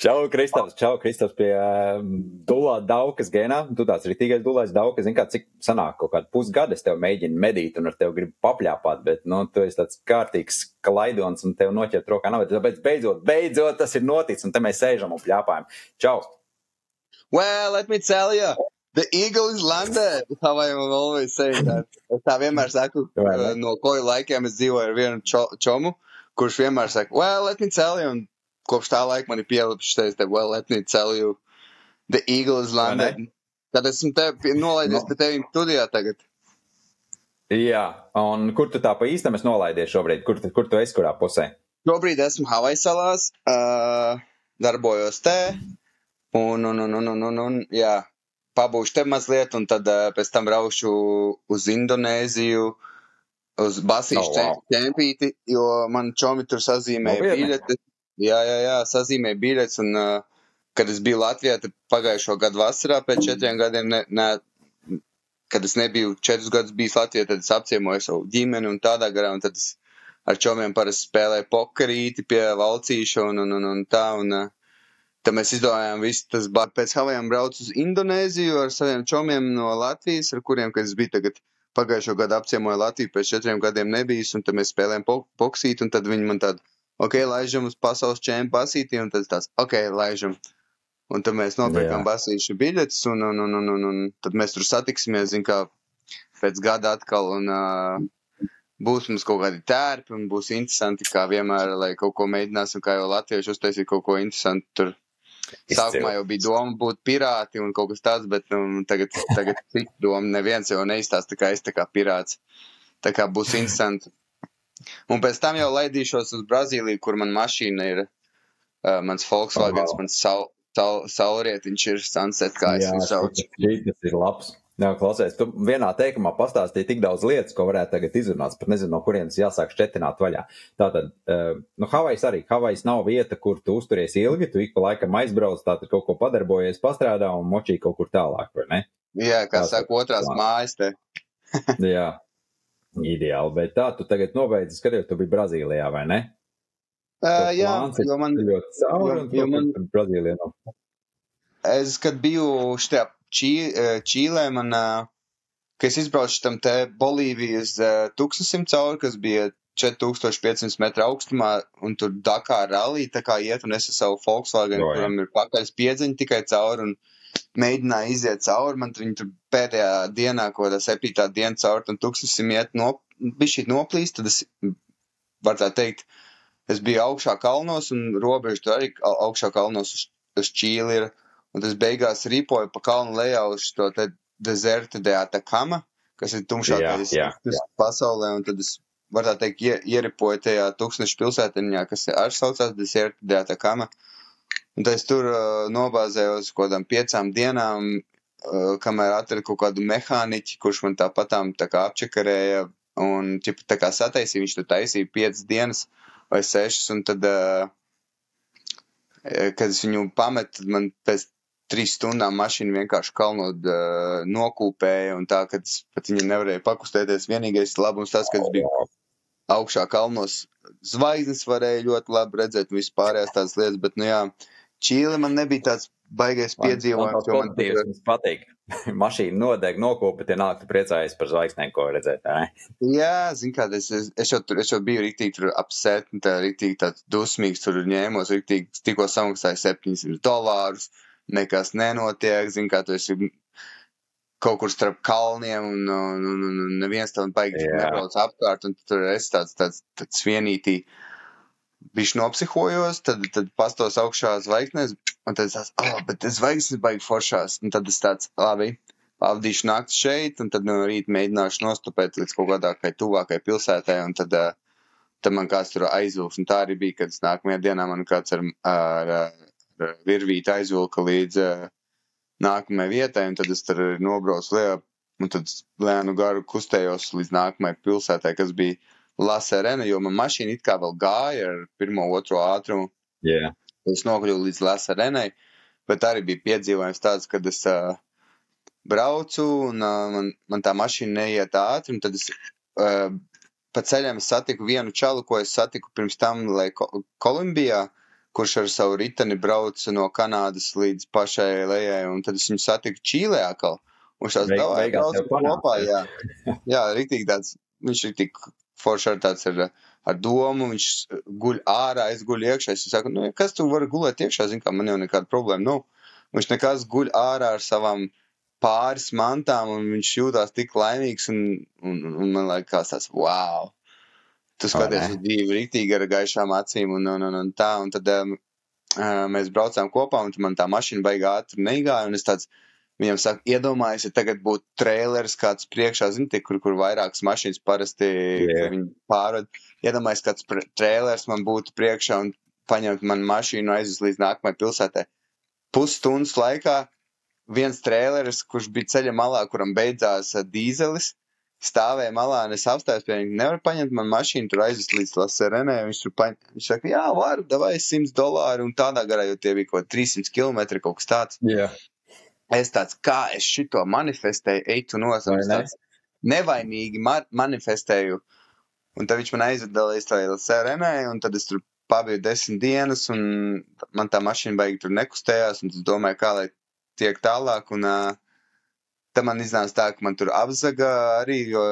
Čau, Kristofs, čau, Kristofs pie um, dulā daukas gēnā. Tu tāds ritīgais dulais dauka. Zini, kā cik sanāk kaut kādu pusgadu es tev mēģinu medīt un ar tevi gribu papļāpāt, bet, nu, tu esi tāds kārtīgs klaidons un tev noķert rokā nav. Tāpēc beidzot, beidzot tas ir noticis un te mēs sēžam un pļāpājam. Čau! Well, let me tell you. The eagle is landed. How I always say that. Es tā vienmēr saku, uh, no koju laikiem es dzīvoju ar vienu čo, čomu, kurš vienmēr saka, well, let me tell you. Un kopš tā laika man ir pielipuši šeit, well, let me tell you, the eagle is landed. Tad esmu te nolaidies no. pie tevim studijā tagad. Jā, un kur tu tā pa īstam esi nolaidies šobrīd? Kur, tu, kur tu esi, kurā pusē? Šobrīd esmu Havaju salās, uh, darbojos te, un, un, un, un, un, un, un jā, pabūšu te mazliet, un tad uh, pēc tam braušu uz Indonēziju, uz Basīšu oh, wow. ķempīti, jo man čomi tur sazīmēja biļetes. Jā, jā, jā, sazīmēja biļetes, un uh, kad es biju Latvijā, tad pagājušo gadu vasarā pēc četriem gadiem, ne, ne, kad es nebiju četrus gadus bijis Latvijā, tad es apciemoju savu ģimeni un tādā garā, un tad es ar čomiem parasti spēlēju pokerīti pie valcīša un, un, un, un tā, un uh, tad mēs izdomājām visu tas, pēc Havajām brauc uz Indonēziju ar saviem čomiem no Latvijas, ar kuriem, es biju tagad pagājušo gadu apciemoju Latviju, pēc četriem gadiem nebijis, un tad mēs spēlējām po poksīt, un tad viņi man tādu ok, laižam uz pasaules čempionu basītī, un tad tāds, ok, laižam. Un tad mēs nopirkām basīšu biļetes, un, un, un, un, un, un tad mēs tur satiksimies, zin kā, pēc gada atkal, un uh, būs mums kaut kādi tērpi, un būs interesanti, kā vienmēr, lai kaut ko mēģināsim, kā jau latvieši uztaisīt kaut ko interesantu tur. Sākumā jau bija doma būt pirāti un kaut kas tāds, bet nu, tagad, tagad cita doma. Neviens jau neizstāsta, kā es tā kā pirāts. Tā kā būs interesanti Un pēc tam jau laidīšos uz Brazīliju, kur man mašīna ir. Uh, mans Volkswagen, oh, wow. mans saul, saul, saulrietiņš ir sunset, kā es viņu saucu. Tas ir labs. Jā, klausies, tu vienā teikumā pastāstīji tik daudz lietas, ko varētu tagad izrunāt. Pat nezinu, no kurienes jāsāk šķetināt vaļā. Tātad, nu, Havajs arī. Havajs nav vieta, kur tu uzturies ilgi, tu ik pa laikam aizbrauc, tātad kaut ko padarbojies, pastrādā un močī kaut kur tālāk, vai ne? Jā, kā saka, otrās mājas te. jā, Ideāli, bet tā tu tagad nobeidzi skatīt, tu biji Brazīlijā, vai ne? Uh, jā, jo man ļoti cauri, jo, jo man Brazīlijā nav. Es, kad biju štajā čī, Čīlē, man, ka es izbraucu tam te Bolīvijas tūkstošiem cauri, kas bija 4500 metru augstumā, un tur Dakā rallī, tā kā iet, un es ar savu Volkswagen, no, kuram ir pakaļ spiedziņi tikai cauri, un mēģināja iziet cauri. Man viņi tur pēdējā dienā, ko tā septītā diena cauri tam tūkstošiem iet, no, bija šī noplīst, tad es, var tā teikt, es biju augšā kalnos un robežu tur arī augšā kalnos uz, uz Čīli ir. Un tas beigās ripoja pa kalnu lejā uz to dezerta de Atakama, kas ir tumšākais pasaulē. Un tad es, var tā teikt, ieripoju tajā tūkstnešu pilsētiņā, kas arī saucās dezerta de Atakama. Uh, Un tad es tur uh, nobāzējos kaut kādām piecām dienām, uh, kamēr atradu kaut kādu mehāniķi, kurš man tāpatām tā kā apčakarēja un ķipa, tā kā sataisīja. Viņš tur taisīja piecas dienas vai sešas, un tad, uh, kad es viņu pametu, tad man pēc trīs stundām mašīna vienkārši kalnot uh, nokūpēja, un tā, ka es pat viņu nevarēju pakustēties. Vienīgais labums tas, ka es biju augšā kalnos. Zvaigznes varēja ļoti labi redzēt, vispārējās tādas lietas, bet, nu jā, uh, Čīle man nebija tāds baigais piedzīvojums. Man, man, tas patīk. Mašīna nodeg, nokopja, tie nāk, tu priecājies par zvaigznēm, ko redzēt. Jā, zin kā, es, es, es, jau, tur, es jau biju rīktīgi tur apsēt, tā rīktīgi tāds dusmīgs, tur ņēmos, rīktīgi tikko samaksāju 700 dolārus, nekas nenotiek, zin kā, tu esi kaut kur starp kalniem un, un, un, un, un neviens tam baigi nebrauc apkārt, un tur es tāds, tāds, tāds vienītī. Bišķi nopsihojos, tad, tad pastos augšā zvaigznes, un tad es tāds, ah, oh, bet zvaigznes baigi foršās, un tad es tāds, labi, pavadīšu nakti šeit, un tad no rīta mēģināšu nostupēt līdz kaut kādākai tuvākai pilsētai, un tad, tad man kāds tur aizvilks, un tā arī bija, kad es nākamajā dienā man kāds ar, ar, ar virvīti aizvilka līdz nākamajai vietai, un tad es tur nobraucu lejā, un tad lēnu garu kustējos līdz nākamajai pilsētai, kas bija Laserena, jo man mašīna it kā vēl gāja ar pirmo, otro ātrumu. Yeah. Es nokļuvu līdz Laserenai, bet arī bija piedzīvojums tāds, kad es uh, braucu un uh, man, man tā mašīna neiet ātri, un tad es uh, pa ceļam satiku vienu čalu, ko es satiku pirms tam, Ko Kolumbijā, kurš ar savu riteni brauca no Kanādas līdz pašai lejai, un tad es viņu satiku Čīlē atkal. Un tev panāca. kopā, jā. Jā, rītīgi tāds, viņš ir tik forši ar tāds ar, ar domu, viņš guļ ārā, es guļu iekšā. Es saku, nu, kas tu vari gulēt iekšā, zin kā, man jau nekāda problēma nav. Viņš nekas guļ ārā ar savām pāris mantām, un viņš jūtās tik laimīgs, un, un, un man liekas tāds, wow! Tu skaties uz dzīvi rītīgi ar gaišām acīm, un, un, un, un tā, un tad um, uh, mēs braucām kopā, un man tā mašīna baigā ātri neigāja, un es tāds, Viņam saka, iedomājieties, ja tagad būtu traileris kāds priekšā, zini, tie, kur, kur vairākas mašīnas parasti yeah. pārved. Iedomājieties, kāds traileris man būtu priekšā un paņemt manu mašīnu aizvest līdz nākamajai pilsētai. Pusstundas laikā viens traileris, kurš bija ceļa malā, kuram beidzās ā, dīzelis, stāvēja malā, un es apstājos pie viņa. Nevar paņemt man mašīnu, tur aizvest līdz Laserenē. Viņš tur paņem, viņš saka, jā, varu, davai 100 dolāru, un tādā garā, jo tie bija kaut 300 km, kaut kas tāds. Jā. Es tāds, kā es šito manifestēju, eitu no Vai savas ne? nevainīgi ma manifestēju. Un tad viņš man aizveda līdz tai sērenē, un tad es tur pabiju desmit dienas, un man tā mašīna baigi tur nekustējās, un es domāju, kā lai tiek tālāk, un uh, tad man iznāca tā, ka man tur apzaga arī, jo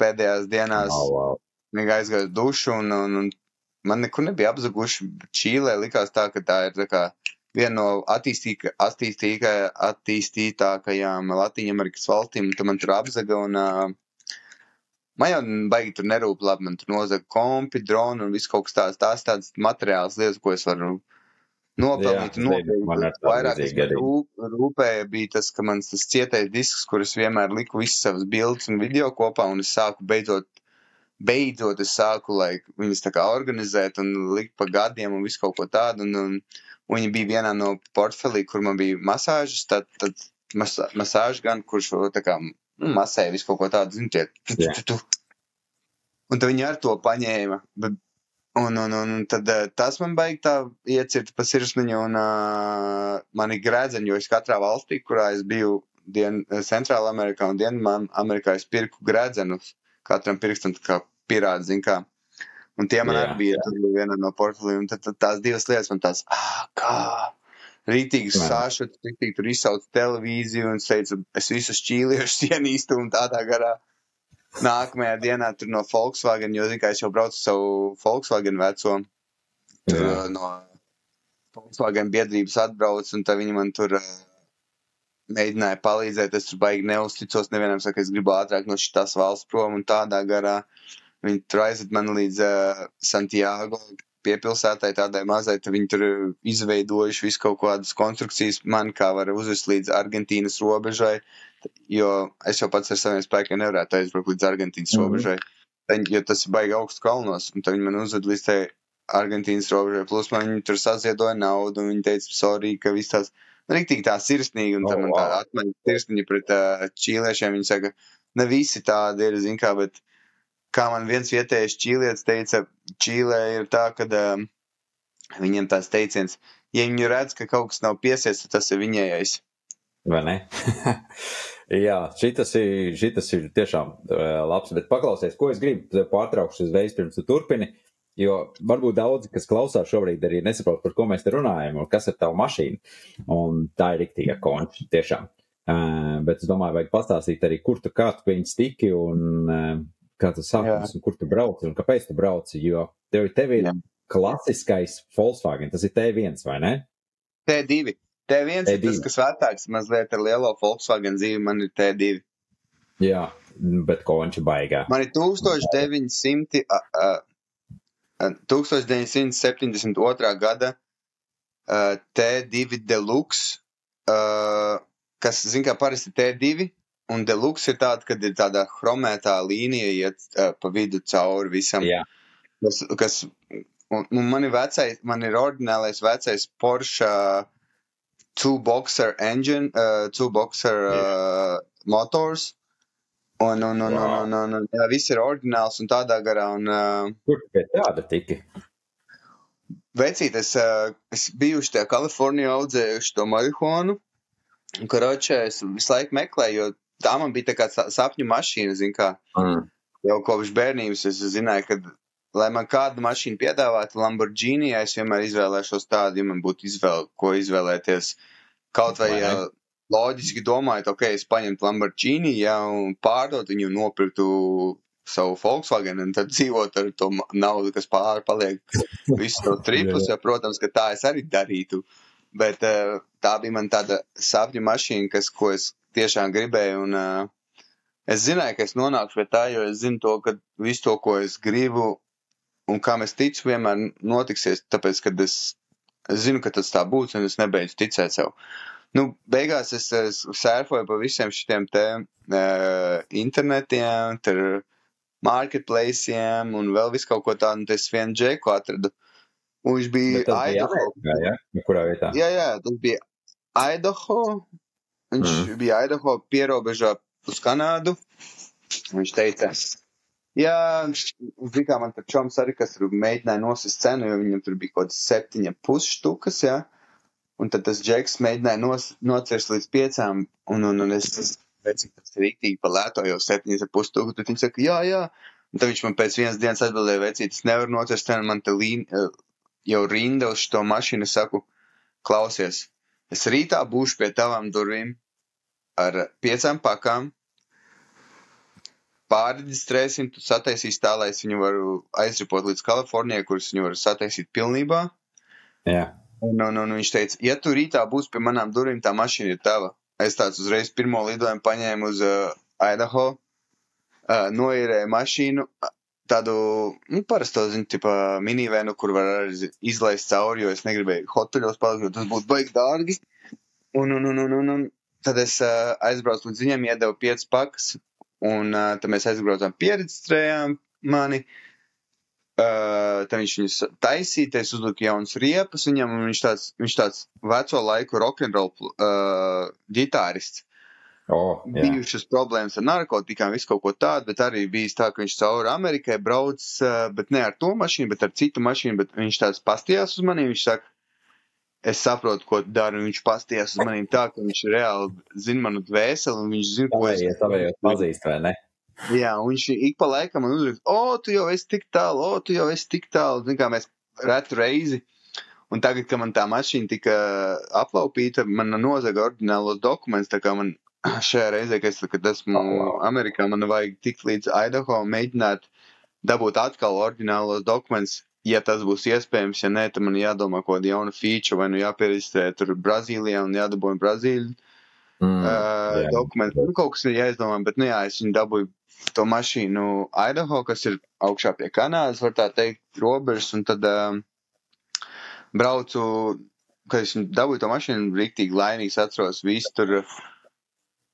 pēdējās dienās Oh, wow. Aizgāja uz dušu, un, un, un man nekur nebija apzaguši. Čīlē likās tā, ka tā ir tā kā viena no attīstīga, attīstītākajām Latvijas valstīm, tad man tur apzaga. Un, uh, man jau baigi tur nerūp, labi, man tur nozaga kompi, droni un viss kaut kas tāds. Tās tādas materiālas lietas, ko es varu nopelnīt. Man nopelnīt. Vairāk es līdzīgi arī. rūp, rūpēju bija tas, ka mans tas cietais disks, kurus vienmēr liku visas savas bildes un video kopā, un es sāku beidzot beidzot es sāku like, viņas tā kā organizēt un likt pa gadiem un visu kaut ko tādu. Un, un, un viņi bija vienā no portfelī, kur man bija masāžas, tad, tad mas, masāža gan, kurš tā kā nu, masēja visu kaut ko tādu, zinu, tie. Tu, tu, tu, tu. Un tad viņi ar to paņēma. Bet, un, un, un, un tad eh, tas man baigi tā iecirta pa sirsniņu un uh, man ir grēdzeņi, jo es katrā valstī, kurā es biju Dien, Centrāla Amerikā un Dienvidā Amerikā, es pirku grēdzenus katram pirkstam kā pirāts, zin kā. Un tie man Jā, arī bija, bija viena no portfeliem, tad, tad tās divas lietas man tās, ah, kā, rītīgi sāšot, rītīgi tur izsauc televīziju un teicu, es visus šķīliešus ienīstu un tādā garā. Nākamajā dienā tur no Volkswagen, jo, zin kā, es jau braucu savu Volkswagen veco, tur Jā. uh, no Volkswagen biedrības atbrauc, un tad viņi man tur uh, mēģināja palīdzēt. Es tur baigi neusticos nevienam, saka, es gribu ātrāk no šīs valsts prom un tādā garā. Viņi tur aizved mani līdz uh, Santiago piepilsētai, tādai mazai, tad viņi tur ir izveidojuši visu kaut kādas konstrukcijas, man kā var uzvest līdz Argentīnas robežai, jo es jau pats ar saviem spēkiem nevarētu aizbraukt līdz Argentīnas Mhm. robežai, Tad- jo tas ir baigi augsts kalnos, un viņi man uzved līdz tai Argentīnas robežai, plus man viņi tur saziedoja naudu, un viņi teica, sorry, ka viss tās, rīktīgi tā sirsnīgi, un Oh, tad man tā wow. atmaņa sirsniņa pret uh, čīliešiem, viņi saka, ne visi tādi ir, zin kā, bet kā man viens vietējais čīlietis teica, Čīlē ir tā, ka um, viņiem tāds teiciens, ja viņi redz, ka kaut kas nav piesiets, tad tas ir viņējais. Vai ne? Jā, šitas ir, šitas ir tiešām uh, labs, bet paklausies, ko es gribu pārtraukšu uzreiz pirms tu turpini, jo varbūt daudzi, kas klausās šobrīd, arī nesaprot, par ko mēs te runājam un kas ir tava mašīna. Un tā ir riktīga konča, tiešām. Uh, bet es domāju, vajag pastāstīt arī, kur tu kā tu pie viņas tiki un uh, kā tas sākās un kur tu brauci un kāpēc tu brauci, jo tev, tev ir Jā. klasiskais Volkswagen, tas ir T1, vai ne? T2. T1 ir tas, T2. kas vecāks mazliet ar lielo Volkswagen dzīvi, man ir T2. Jā, bet konča baigā. Man ir 1900, a, a, a, 1972. gada a, T2 Deluxe, a, kas, zin kā, parasti T2, un Deluxe ir tāda, kad ir tāda chromētā līnija iet a, pa vidu cauri visam. Jā. kas, kas un, un man ir vecais, man ir oriģinālais vecais Porsche uh, two boxer engine, uh, two boxer uh, motors. Un, un, un, Wow. un, un, un, jā, viss ir oriģināls un tādā garā. Un, uh, Kur pie tāda tiki? vecīt, es, uh, es biju šajā Kalifornijā audzējuši to marihuānu. Un, karoče, es visu laiku meklēju, jo tā man bija tā kā sa- sapņu mašīna, zin kā. Mm. jau kopš bērnības es zināju, ka lai man kādu mašīnu piedāvātu Lamborghini, es vienmēr izvēlēšos tādu, ja man būtu izvēle, ko izvēlēties. Kaut vai, uh, loģiski domājot, ok, es paņemtu Lamborghini, ja un pārdot viņu, nopirktu savu Volkswagen un tad dzīvot ar to naudu, kas pāri paliek visu to tripus, ja, protams, ka tā es arī darītu. Bet tā bija man tāda sapņu mašīna, kas, ko es tiešām gribēju, un uh, es zināju, ka es nonākšu pie tā, jo es zinu to, ka visu to, ko es gribu, un kam es ticu, vienmēr notiksies, tāpēc, ka es, es zinu, ka tas tā būs, un es nebeidzu ticēt sev. Nu, beigās es, es sērfoju pa visiem šiem te uh, internetiem, tur marketplaciem un vēl visu kaut ko tādu, un es vienu džeku atradu. Un viņš bija Idaho. Jā, jā, kurā vietā? Jā, jā, tas bija Idaho. Viņš mm. bija Idaho pierobežā uz Kanādu. Viņš teica, jā, zināmā mērā man tur čoms arī, kas tur mēģināja nosist cenu, jo viņam tur bija kaut kāds septiņa pusštukas, jā. Un tad tas džeks mēģināja nos, nocirst līdz piecām, un, un, un es redzu, ka tas rīktīgi pa lēto, jau septiņas ar pusstūku, tad viņš saka, jā, jā. Un tad viņš man pēc vienas dienas atbildēja, vecīt, es nevaru nocirst cenu, man te līn, eh, jau rinda uz šo mašīnu, saku, klausies, es rītā būšu pie tavām durvīm ar piecām pakām, pārreģistrēsim, tu sataisīsi tā, lai es viņu varu aizripot līdz Kalifornijai, kuras viņu varu sataisīt pilnībā. Jā. Un, un, un viņš teica, ja tu rītā būsi pie manām durvīm, tā mašīna ir tava. Es tāds uzreiz pirmo lidojumu paņēmu uz uh, Idaho, uh, noīrēju mašīnu, tādu, nu, parasto, minivenu, kur var izlaist cauri, jo es negribēju hoteļos palikt, jo tas būtu baigi dārgi. Un, un, un, un, un, un tad es uh, aizbraucu līdz viņam, iedevu piecas pakas, un uh, tad mēs aizbraucām, pieredzējām mani. Uh, tad viņš viņus taisīja, es uzliku jaunas riepas viņam, un viņš tāds, viņš tāds veco laiku rock'n'roll uh, ģitārists. Oh, jā. bijušas problēmas ar narkotikām, visu kaut ko tādu, bet arī bijis tā, ka viņš cauri Amerikai brauc, bet ne ar to mašīnu, bet ar citu mašīnu, bet viņš tāds pastījās uz mani, viņš saka, es saprotu, ko un viņš pastījās uz maniem tā, ka viņš reāli zina manu dvēseli, un viņš zina, ko es... Ja tavējos pazīst, vai ne? Jā, un viņš ik pa laikam man uzrakst, o, tu jau esi tik tālu, o, tu jau esi tik tālu, zin kā mēs retu reizi. Un tagad, kad man tā mašīna tika aplaupīta, man nozaga oriģinālos dokumentus, tā kā man šajā reizē, kad es kad esmu oh. Amerikā, man vajag tikt līdz Idaho un mēģināt dabūt atkal oriģinālos dokumentus, ja tas būs iespējams. Ja nē, tad man jādomā kaut kāda jauna feature, vai nu jāpiereģistrē tur Brazīlijā un jādabūja Brazīļu mm, uh, dokumentu. Nu, kaut kas ir jāizdomā, bet, nu jā, es viņu dabūju to mašīnu Idaho, kas ir augšā pie Kanādas, var tā teikt, robežas, un tad uh, braucu, kad es dabūju to mašīnu, rīktīgi laimīgs atceros, visu tur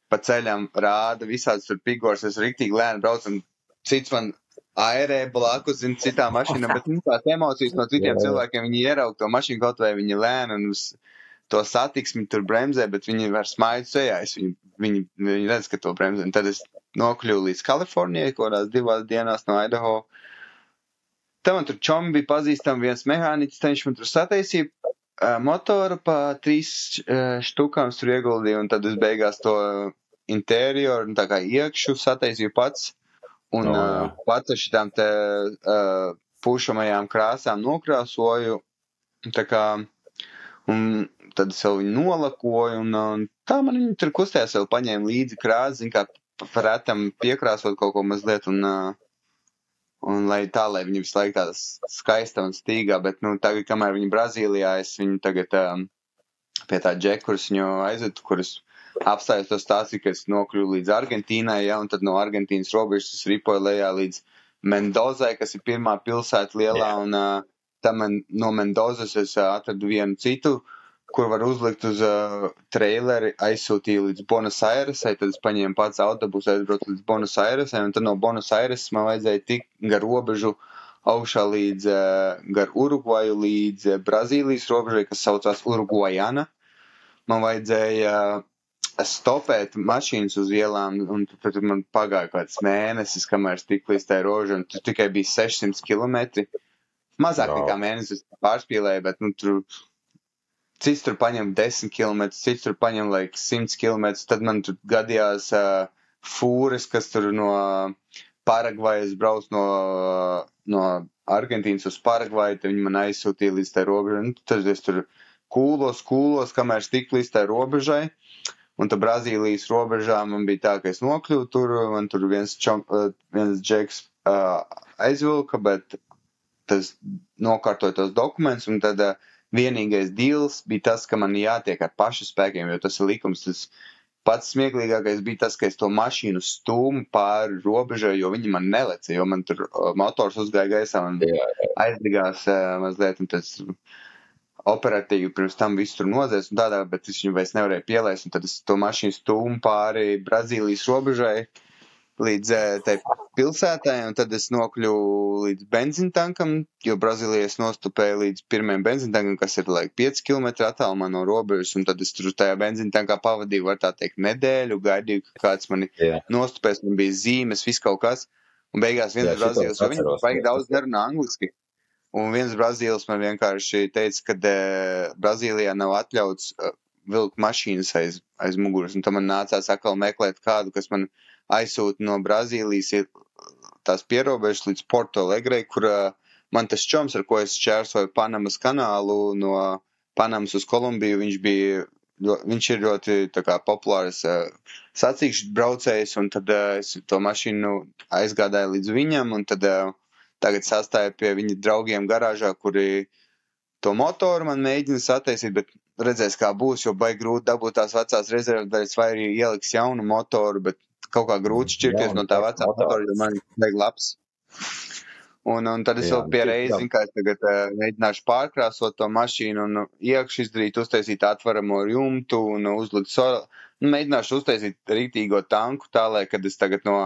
pa ceļam rāda, visāds tur pigors, es rīktīgi lēni braucu, un cits man aerē blakus, zin, citā mašīnā, bet nu, tās emocijas no citiem jā, jā. cilvēkiem, viņi ieraug to mašīnu kaut vai viņi lēni un uz to satiksmi tur bremzē, bet viņi var smaidu sejā, es viņi, viņi, viņi redz, ka to bremzē, un tad es nokļuvu līdz Kalifornijai, kodās divās dienās no Idaho. Tam man tur čomi bija pazīstami viens mehāniķis, viņš man tur sataisīja motoru pa trīs uh, štukām tur ieguldīju, un tad es beigās to interjeru un tā kā iekšu sataisīju pats. Un oh, uh, pats ar šitām te uh, pušamajām krāsām nokrāsoju. Tā kā, un tad es jau viņu nolakoju, un, un tā man viņa tur kustējās, vēl paņēma līdzi krāsu, zin kā par retam piekrāsot kaut ko mazliet, un, uh, un lai tā, lai viņa visu laiku tāda skaista un stīgā, bet, nu, tagad, kamēr viņa Brazīlijā, es viņu tagad um, pie tā džeka, kurus viņu aizvedu, kurus apstājos to stāciju, ka es nokļuvu līdz Argentīnai, ja, un tad no Argentīnas robežas ripoju lejā līdz Mendozai, kas ir pirmā pilsēta lielā, yeah. un uh, tam man, no Mendozas es uh, atradu vienu citu uh, kur var uzlikt uz uh, traileri, aizsūtīju līdz Buenos Airesai, tad es paņēmu pats autobusu, aizbraucu līdz Buenos Airesai, un tad no Buenos Aires man vajadzēja tikt gar robežu augšā līdz, uh, gar Urugvaju, līdz uh, Brazīlijas robežai, kas saucās Urugvajana. Man vajadzēja uh, stopēt mašīnas uz ielām, un tad man pagāja kāds mēnesis, kamēr es tiku līdz tai rožai, un tur tikai bija 600 km. Mazāk wow. nekā mēnesis pārspīlēja, bet nu, tur cits tur paņem 10 km, cits tur paņem like 100 km, tad man tur gadījās uh, fūres, kas tur no Paragvajas braucu no, no Argentīnas uz Paragvaju, tad viņi man aizsūtīja līdz tai robežai. Nu, tad es tur kūlos, kūlos, kamēr es tiku līdz tai robežai. Un tad Brazīlijas robežā man bija tā, ka es nokļuvu tur, man tur viens, čom, viens džeks uh, aizvilka, bet tas nokārtoja tos dokumentus, un tad uh, vienīgais deals bija tas, ka man jātiek ar pašu spēkiem, jo tas ir likums, tas Pats smieklīgākais bija tas, ka es to mašīnu stūmu pāri robežai, jo viņi man neleca, jo man tur motors uzgāja gaisā un aizdegās uh, mazliet. Un tas operatīvi pirms tam viss tur nozēs un tādā, bet es viņu vairs nevarēju pielaist. Un tad es to mašīnu stūmu pāri Brazīlijas robežai. Līdz tai pilsētai, un tad es nokļuvu līdz benzīntankam, jo Brazīlijā es nostupēju līdz pirmajam benzīntankam, kas ir laik 5 km attālumā no robežas, un tad es tur tajā benzīntankā pavadīju, var tā teikt, nedēļu, gaidīju, ka kāds mani yeah. nostupēs, man bija zīmes, viss kaut kas, un beigās viens yeah, Brazīlijas, jo viņi vajag daudz nerunā angliski. Un viens Brazīlis man vienkārši teica, ka uh, Brazīlijā nav atļauts uh, vilkt mašīnas aiz, aiz muguras, un tam man nācās atkal meklēt kādu, kas man uh, aizsūta no Brazīlijas tās pierobežas līdz Porto Alegre, kur man tas čoms, ar ko es šķērsoju Panamas kanālu no Panamas uz Kolumbiju, viņš bija, viņš ir ļoti kā populārs sacīkšu braucējs, un tad es to mašīnu aizgādāju līdz viņam, un tad tagad sastāju pie viņa draugiem garāžā, kuri to motoru man mēģina sataisīt, bet redzēs, kā būs, jo baigi grūti dabūt tās vecās rezervdaļas vai arī ieliks jaunu motoru, bet kaut kā grūti šķirties no tā vecā motora, jo man vajag labs. Un, un tad es jā, vēl pie reizes, kā es tagad uh, mēģināšu pārkrāsot to mašīnu un iekšā izdarīt, uztaisīt atveramo jumtu un uzlikt soli. Nu, mēģināšu uztaisīt rītīgo tanku tā, lai, kad es tagad no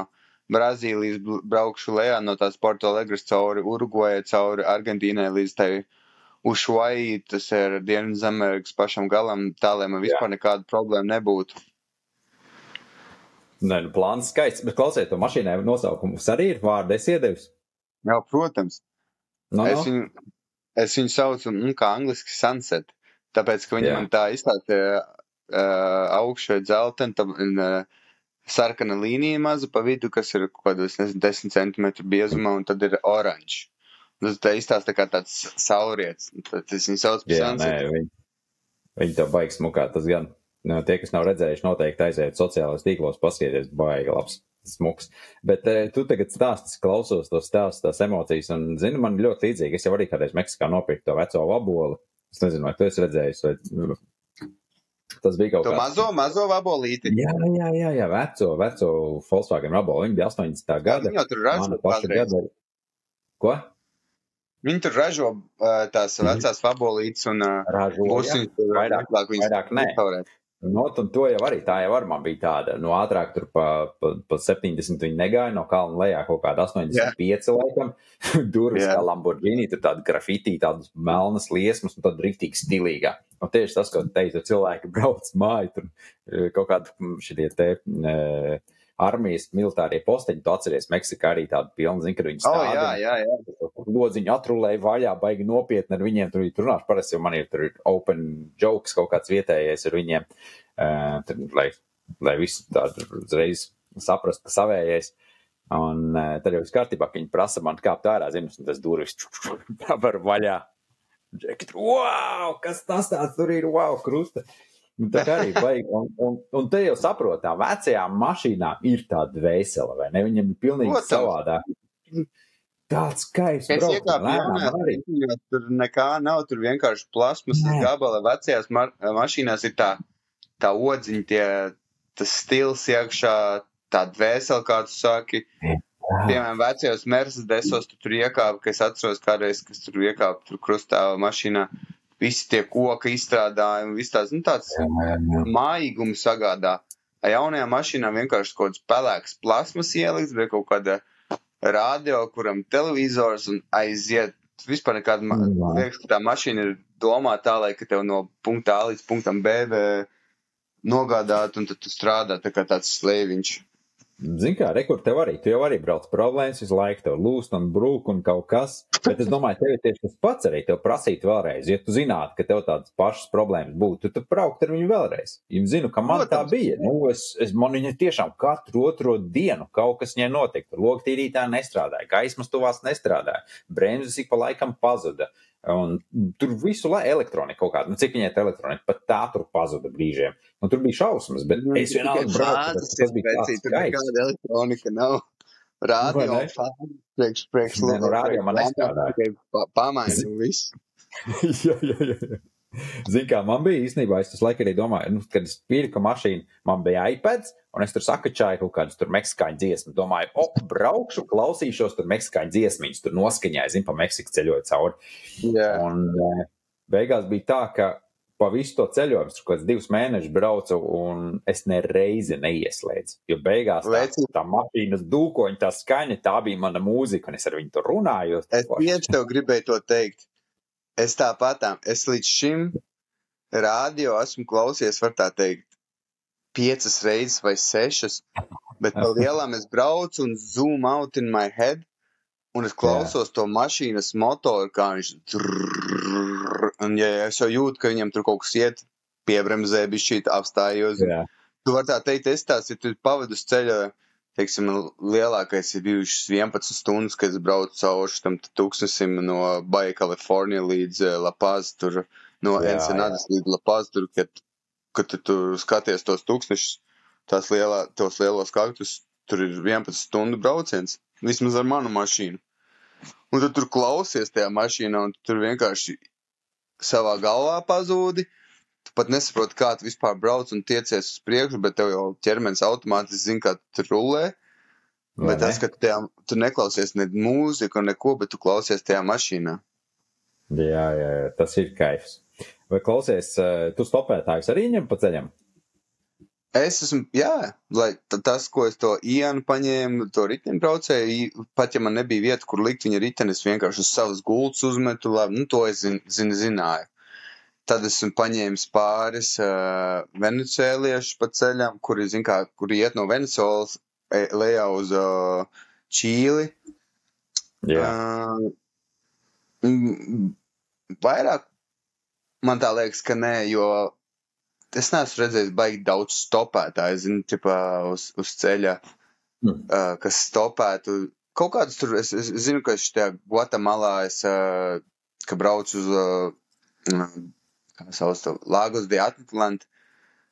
Brazīlijas braukšu lejā no tās Porto Alegres cauri Urugvajai, cauri Argentīnai līdz tai Ušuai, tas ir Dienvidamerikas pašam galam, tā, lai man vispār nekāda problēma nebūtu. Nē, nu, plāns skaists, bet klausiet, to mašīnai nosaukumus arī ir vārdi, es iedevis. Jā, protams. No, es, viņu, es viņu saucu, nu, kā angliski sunset, tāpēc, ka viņi Jā. man tā izstāstīja uh, augšā dzeltena, uh, sarkana līnija maza pa vidu, kas ir kaut kādos, nezinu, 10 centimetru biezumā, un tad ir oranžs. Tas tā izstāsta kā tāds sauriets. Tad es viņu saucu par sunset. Nē, viņi, viņi to baigs mukā, tas gan. Nu, tie, kas nav redzējuši, noteikti aiziet sociālajos tīklos, paskatieties, baigi labs. Smuks. Bet e, tu tagad stāsti, klausos tos stāstus, tās emocijas, un, zini, man ļoti līdzīgi. Es jau arī kādreiz Meksikā nopirku to veco vaboli. Es nezinu, vai tu esi redzējis, vai tas bija kaut kas tāds. Mazo, mazo vabolīti. Jā, jā, jā, jā, veco, veco Volkswagen vaboli. Viņa bija 80. gada. Viņa tur ražo. Ko? Viņi tur ražo uh, tās mhm. vecās vabolītes un uh, ražo, būs viņas vairāk, vairāk nē. No, un to jau arī tā jau ar man bija tāda. No ātrāk tur pa, pa, pa 70 viņi negāja, no kalna lejā kaut kāda 85 yeah. laikam. Durvis yeah. kā Lamborghini, tur tāda grafitī, tādas melnas liesmas un tad riktīgi stilīgā. Un tieši tas, ko teicu, cilvēki brauc māju, tur eh, kaut kādi šitie te. E, armijas militārie posteņi, tu atceries, Meksikā arī tāda pilna, zin, kad viņi stāv. Oh, jā, jā, jā. Lodziņu atrulēja vaļā, baigi nopietni ar viņiem, tur, runāšu parasti, jo man ir tur open jokes kaut kāds vietējais ar viņiem, uh, tur, lai, lai visi tādu uzreiz saprast, ka savējais. Un uh, tad jau viss kārtībā, ka viņi prasa man kāpt ārā, zinu, un tas durvis var vaļā. Džekit, wow, kas tas tāds tur ir, wow, krusta. Uh, tā kā arī vajag, un, un, un te jau saprotām, vecajām mašīnām ir tāda veisela, vai ne? Viņam ir pilnīgi Protams. savādāk. Tāds skaists. Es iekāpu tur nekā nav, tur vienkārši plasmas gabala. Vecajās ma mašīnās ir tā, tā odziņa, tie, tas stils iekšā, tā dvēseli, kā tu saki. Piemēram, vecajos Mercedesos tu tur iekāpa, ka es atceros kādreiz, kas tur iekāpa tur krustāva mašīnā visi tie koka izstrādājumi, viss tāds, nu, tāds mājīgums sagādā. Ar jaunajām mašīnām vienkārši kaut kāds pelēks plasmas ielikts, vai kaut kāda radio, kuram televizors un aiziet. Vispār nekāda, liekas, ka tā mašīna ir domāta tā, lai tev no punkta A līdz punktam B nogādāt, un tad tu strādā tā kā tāds slēviņš. Zini, kā rekur tev arī, tu jau arī brauc problēmas visu laiku, tev lūst un brūk un kaut kas. Bet es domāju, tev ir tieši tas pats arī tev prasīt vēlreiz. Ja tu zinātu, ka tev tādas pašas problēmas būtu, tad braukt ar viņu vēlreiz. Viņu zinu, ka man tā bija. Nu, es, es man viņa tiešām katru otro dienu kaut kas viņai notika. Logtīrītā nestrādāja, gaismas tuvās nestrādāja, bremzes ik pa laikam pazuda. Un tur visu laiku elektronika kaut kāda, nu, cik viņai tā elektronika pat tā tur pazuda brīžiem. Nu, tur bija šausmas, bet Nu, es vienalga braucu. tas- bija tāds vecīt, tur skaists. nekāda elektronika nav. Vai ne? fāzes, priekš, priekš, nu, rādio man nestrādāja. Pamaini un viss. jā, jā, jā. Zini, kā man bija īstenībā, es tas laikam arī domāju, nu, kad es pirku mašīnu, man bija iPads, un es tur sakačāju kaut kādus tur meksikāņu dziesmu. Domāju, o, braukšu, klausīšos tur meksikāņu dziesmiņas, tur noskaņāju, zinu, pa Meksiku ceļoju cauri. Jā, Un eh, beigās bija tā, ka pa visu to ceļojumu, tur kaut kāds divus mēnešus braucu, un es nereizi neieslēdzu. Jo beigās tā, tā mašīnas dūkoņa, tā skaņa, tā bija mana mūzika, un es ar viņu tur runāju. es tieši tev gribēju to teikt. Es tāpatām, es līdz šim rādio esmu klausies, var tā teikt, piecas reizes vai sešas, bet pa lielām es braucu un zoom out in my head, un es klausos to mašīnas motoru, kā viņš drrrr, un ja es jau jūtu, ka viņam tur kaut kas iet, piebremzē, šī apstājos. Jā, Tu vari tā teikt, es tās, ja tu pavadu uz ceļa, teiksim, lielākais ir bijušas 11 stundas, kad es braucu cauri tam tūkstnesim no Baja Kalifornija līdz uh, La Paz, tur no Ensenadas līdz La Paz, tur, kad, kad tu tur skaties tos tūkstnešus, tās lielā, tos lielos kaktus, tur ir 11 stundu brauciens, vismaz ar manu mašīnu. Un tu tur klausies tajā mašīnā, un tu tur vienkārši savā galvā pazūdi. Tu pat nesaproti, kā tu vispār brauc un tiecies uz priekšu, bet tev jau ķermenis automātiski zina, kā tu rulē. vai Bet tas, ne? ka tu, tajā, tu neklausies ne mūziku, neko, bet tu klausies tajā mašīnā. Jā, jā, jā, tas ir kaifs. Vai klausies, eh, tu stopētājus arī ņem pa ceļam? Es esmu, jā, lai ta- tas, ko es to ienu paņēmu, to riteņbraucēju, i- pat ja man nebija vieta, kur likt viņa riteni, es vienkārši uz savas gultas uzmetu, labi, nu, to es zin, zin, zināju. Tad esmu paņēmis pāris uh, venecuēliešu pa ceļam, kuri, zin kā, kuri iet no Venecuēlas e, lejā uz uh, Čīli. Jā, Uh, vairāk man tā liekas, ka nē, jo es neesmu redzējis baigi daudz stopētāju, zinu, tipā uz, uz ceļa, Mm. uh, kas stopētu. Kaut kādus tur, es, es zinu, ka šajā Guatemalā es, uh, ka braucu uz, uh, kā sauc to, Lagos de Atlantu,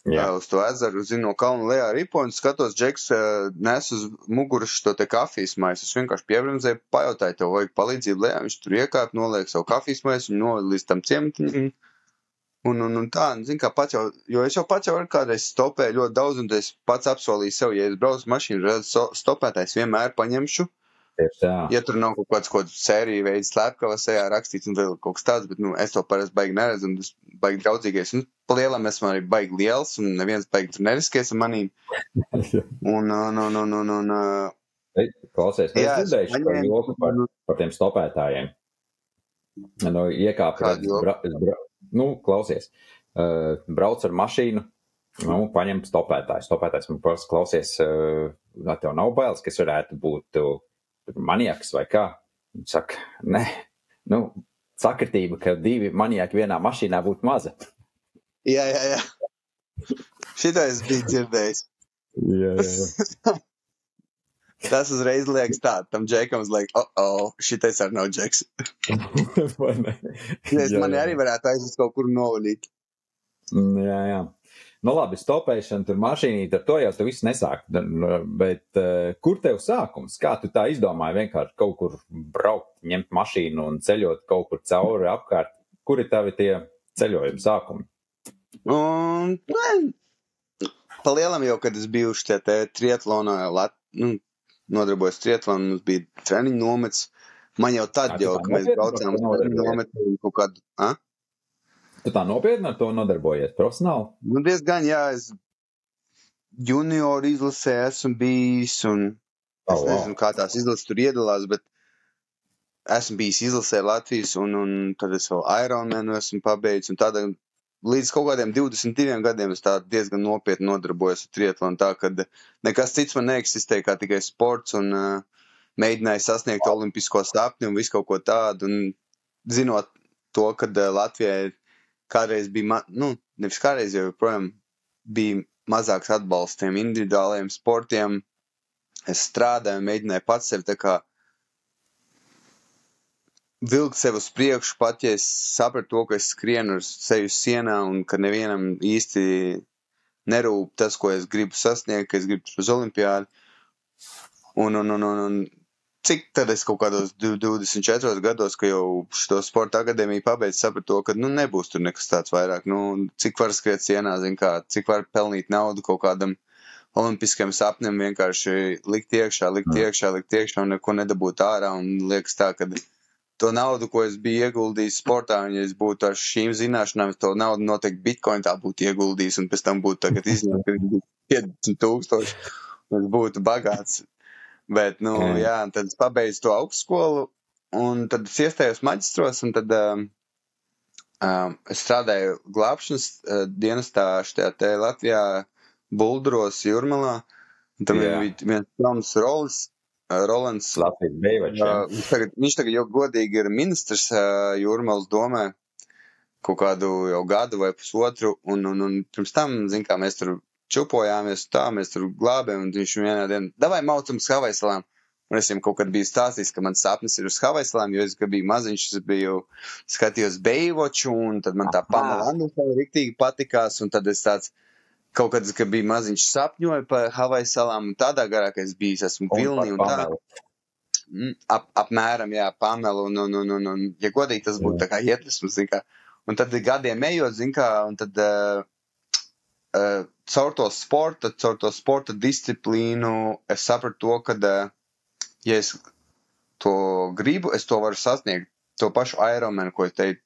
jā. uz to ezeru, zinu, no kalna lejā ripo un skatos, Džeks nes uz muguras to te kafijas maisu. Es vienkārši piebremzēju, pajautāju, tev vajag palīdzību lejā, viņš tur iekāp, noliek savu kafijas maisu, viņu noved līdz tam ciematiņam. Un, un, un tā, un, zin, kā pats jau, jo es jau pats jau kādreiz stopēju ļoti daudz, un es pats apsolīju sev, ja es braucu mašīnu, so, stopētājs vienmēr paņemšu. Ja tur nav kaut kāds, kaut sērija veids, slepkavas ejā rakstīts un vēl kaut kas tāds, bet, nu, es to parasti baigi neredzu, un tas baigi draudzīgais. Un, pa lielam esmu arī baigi liels, un neviens baigi tur neriskēs ar manīm. Un, un, un, un, un, un uh, Ei, Klausies, nu, Jā, es es dzirdēju šo paņēmu- joku par, par tiem stopētājiem. Nu, iekāp, Kādu redz, joku? bra, es bra, nu, klausies, uh, brauc ar mašīnu, nu, paņem stopētāju. Stopētājs man prasa, klausies, uh, tev nav bailes, ka es varētu būt uh, maniaks vai kā? Viņš saka, nē, nu, sakritība, ka divi maniaki vienā mašīnā būtu maza. jā, jā, jā. Šitā es biju dzirdējis. Jā, jā, jā. Tas uzreiz liekas tā, tam džekam liekas, oh, oh, šitais arī nav džeks. Es jā. arī varētu aizvest kaut kur novalīt. Mm, Jā, jā. Nu, labi, stopēšana, tur mašīnīt, ar to jau tu viss nesāk. Bet uh, kur tev sākums? Kā tu tā izdomāji vienkārši kaut kur braukt, ņemt mašīnu un ceļot kaut kur cauri apkārt? Kur ir tavi tie ceļojuma sākumi? Ne, pa lielam jau, kad es biju te triatlonā, lat, nu, nodarbojos triatlonu, mums bija treniņu nomets. Man jau tad Ā, tu jau, tā kad mēs braucām uz treniņu un kaut kādu, a? Tu tā nopietni ar to nodarbojies profesionāli? Nu, diezgan, jā, es junioru izlasē esmu bijis, un es Oh, wow. nezinu, kā tās izlases tur iedalās, bet esmu bijis izlasē Latvijas, un, un tad es vēl Ironmanu esmu pabeidzis, un tādā līdz kaut kādiem 22 gadiem es diezgan nopietni nodarbojos ar triatlonu, tā ka nekas cits man neeksistēja kā tikai sports un uh, mēģināju sasniegt olimpisko sapni un visu kaut ko tādu. Un zinot to, ka uh, Latvijai kādreiz bija, ma nu, nevis kādreiz, jau joprojām bija mazāks atbalsts tiem individuālajiem sportiem. Es strādāju, mēģināju pats sevi tā kā vilkt sev uz priekšu, pat ja es sapratu to, ka es skrienu ar seju sienā un ka nevienam īsti nerūp tas, ko es gribu sasniegt, ka es gribu uz olimpiādu. Un, un, un, un, un cik tad es kaut kādos 24 gados, ka jau šo sporta akadēmiju pabeidzu, sapratu to, ka nu, nebūs tur nekas tāds vairāk. Nu, cik var skriet sienā, kā, cik var pelnīt naudu kaut kādam olimpiskiem sapnim, vienkārši likt iekšā, likt iekšā, likt iekšā un neko nedabūt ārā. Un liekas tā, ka to naudu, ko es biju ieguldījis sportā, un ja es būtu ar šīm zināšanām, to naudu noteikti bitkoin tā būtu ieguldījis, un pēc tam būtu tagad izņemt 50 tūkstoši, es būtu bagāts. Bet, nu, mm. jā, tad es pabeidzu to augstskolu, un tad es iestājos maģistros, un tad um, um, es strādāju glābšanas uh, dienestā šajā te Latvijā, Bulduros, Jurmalā. Tam yeah. bija viens Toms Rolis, Rolands. Latvijas Beivačs. Uh, viņš, tagad, viņš tagad jau godīgi ir ministrs uh, Jūrmals domē kaut kādu jau gadu vai pusotru, un, un, un pirms tam, zin kā, mēs tur čupojāmies, tā, mēs tur glābējām, un viņš vienā dienā, davai maucam uz Havaisalām. Un es viņam kaut kad biju stāstījis, ka mans sapnis ir uz Havaisalām, jo es, kad biju maziņš, es biju skatījos Beivoču, un tad man tā Pamela Andersona riktīgi patikās, un tad es tāds, kaut kad, kad bija maziņš sapņoju par Havaju salām, un tādā garā, ka es biju, esmu vilni un tā. Mm, ap, apmēram, jā, Pamela, un, un, un, un, un, ja godīgi, tas būtu tā kā iedvesmas, zin kā. Un tad gadiem ejot, zin kā, un tad uh, uh, caur to sporta, caur to sporta disciplīnu, es sapratu to, ka, uh, ja es to gribu, es to varu sasniegt. To pašu Ironmanu, ko teicu,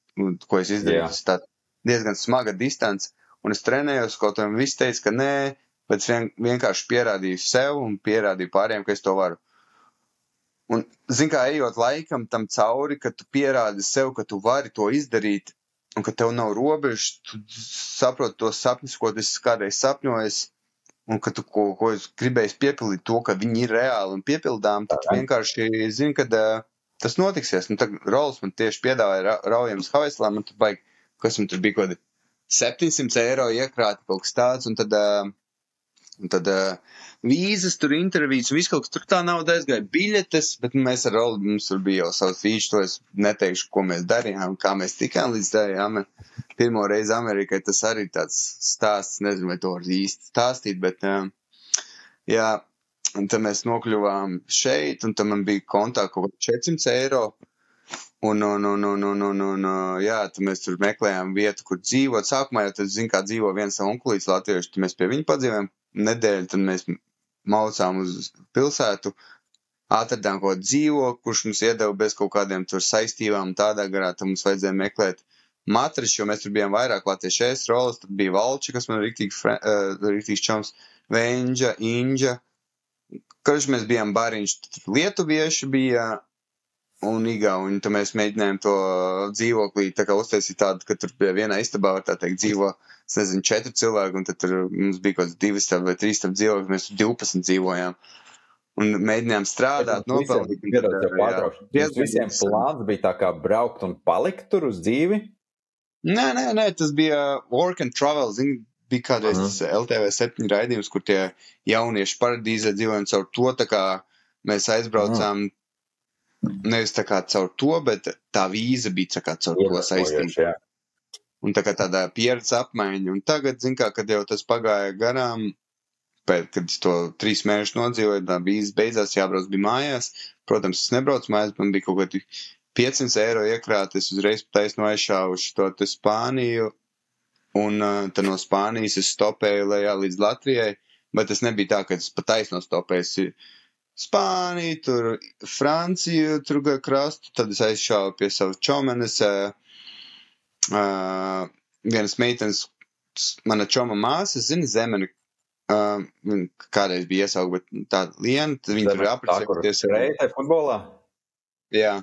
ko es izdarīju, tas tā diezgan smaga distance. Un es trenējos, kaut kā viss teica, ka nē, bet es vien, vienkārši pierādīju sev un pierādīju pārējiem, ka es to varu. Un, zin kā, ejot laikam tam cauri, ka tu pierādi sev, ka tu vari to izdarīt, un ka tev nav robežu, tu saproti tos sapņus, ko es kādreiz sapņojis, un ka tu ko, ko es gribēju piepildīt, to, ka viņi ir reāli un piepildām, tad vienkārši zini, ka uh, tas notiksies. Nu, tad Rols man tieši piedāvāja ra raujams Havaislā, man tur baigi, kas man tur bija, kaut kādi 700 eiro iekrāti kaut kas tāds, un tad, uh, un tad uh, vīzas, tur intervijas, viss kaut kas tur tā nauda aizgāja, biļetes, bet mēs ar Olu, mums tur bija jau savs vīčs, to es neteikšu, ko mēs darījām, kā mēs tikām līdz darījām. Pirmo reizi Amerikai tas arī tāds stāsts, nezinu, vai to var īsti stāstīt, bet, uh, jā, un tad mēs nokļuvām šeit, un tad man bija kontā kaut kā 400 eiro. Un, un, un, un, un, un, un jā, tad mēs tur meklējām vietu, kur dzīvot. Sākumā jau tas, zin, kā dzīvo viens onkulīts latviešu, tad mēs pie viņa padzīvojam nedēļu, tad mēs maucām uz pilsētu, atradām kaut dzīvo, kurš mums iedeva bez kaut kādiem tur saistībām tādā garā, tad mums vajadzēja meklēt matriču, jo mēs tur bijām vairāk latviešu ēst rolas, tad bija valči, kas man riktīgi, uh, riktīgi čoms, Venģa, Inģa, Kurš mēs bijām bariņš, lietuvieši bija un Igauni. Tad mēs mēģinājām to dzīvoklī tā kā uztaisīt tādu, ka tur vienā istabā var tā teikt dzīvo, es nezinu, četri cilvēki, un tad tur mums bija kaut kāds divas vai trīs tam dzīvokļi, mēs tur 12 dzīvojām. Un mēģinājām strādāt, nopelnīt. Visiem plāns bija tā kā braukt un palikt tur uz dzīvi? Nē, nē, nē, tas bija work and travel, zini, bija kādreiz uh -huh. LTV septiņu raidījums, kur tie jaunieši paradīzē dzīvoja, un caur to tā kā mēs aizbraucām uh -huh nevis tā kā caur to, bet tā vīza bija caur to saistīta. Un tā kā tādā pieredze apmaiņa. Un tagad, zin kā, kad jau tas pagāja garām, pēc, kad es to trīs mēnešus nodzīvoju, tā vīza beidzās, jābrauc bija mājās. Protams, es nebraucu mājās, man bija kaut kādi 500 eiro iekrāt, es uzreiz taisnu aizšāvu šo te Spāniju, un tad no Spānijas es stopēju lejā līdz Latvijai, bet tas nebija tā, ka es pa taisno stopēju. Spāniju, tur Franciju, tur krastu, tad es aizšāvu pie savas čomenes, uh, uh, vienas meitenes, mana čoma māsa, zina, zemeni, uh, kādreiz bija iesauga, bet tā liena, tad viņi tur ir apprecējusies. Reitē futbolā? Jā.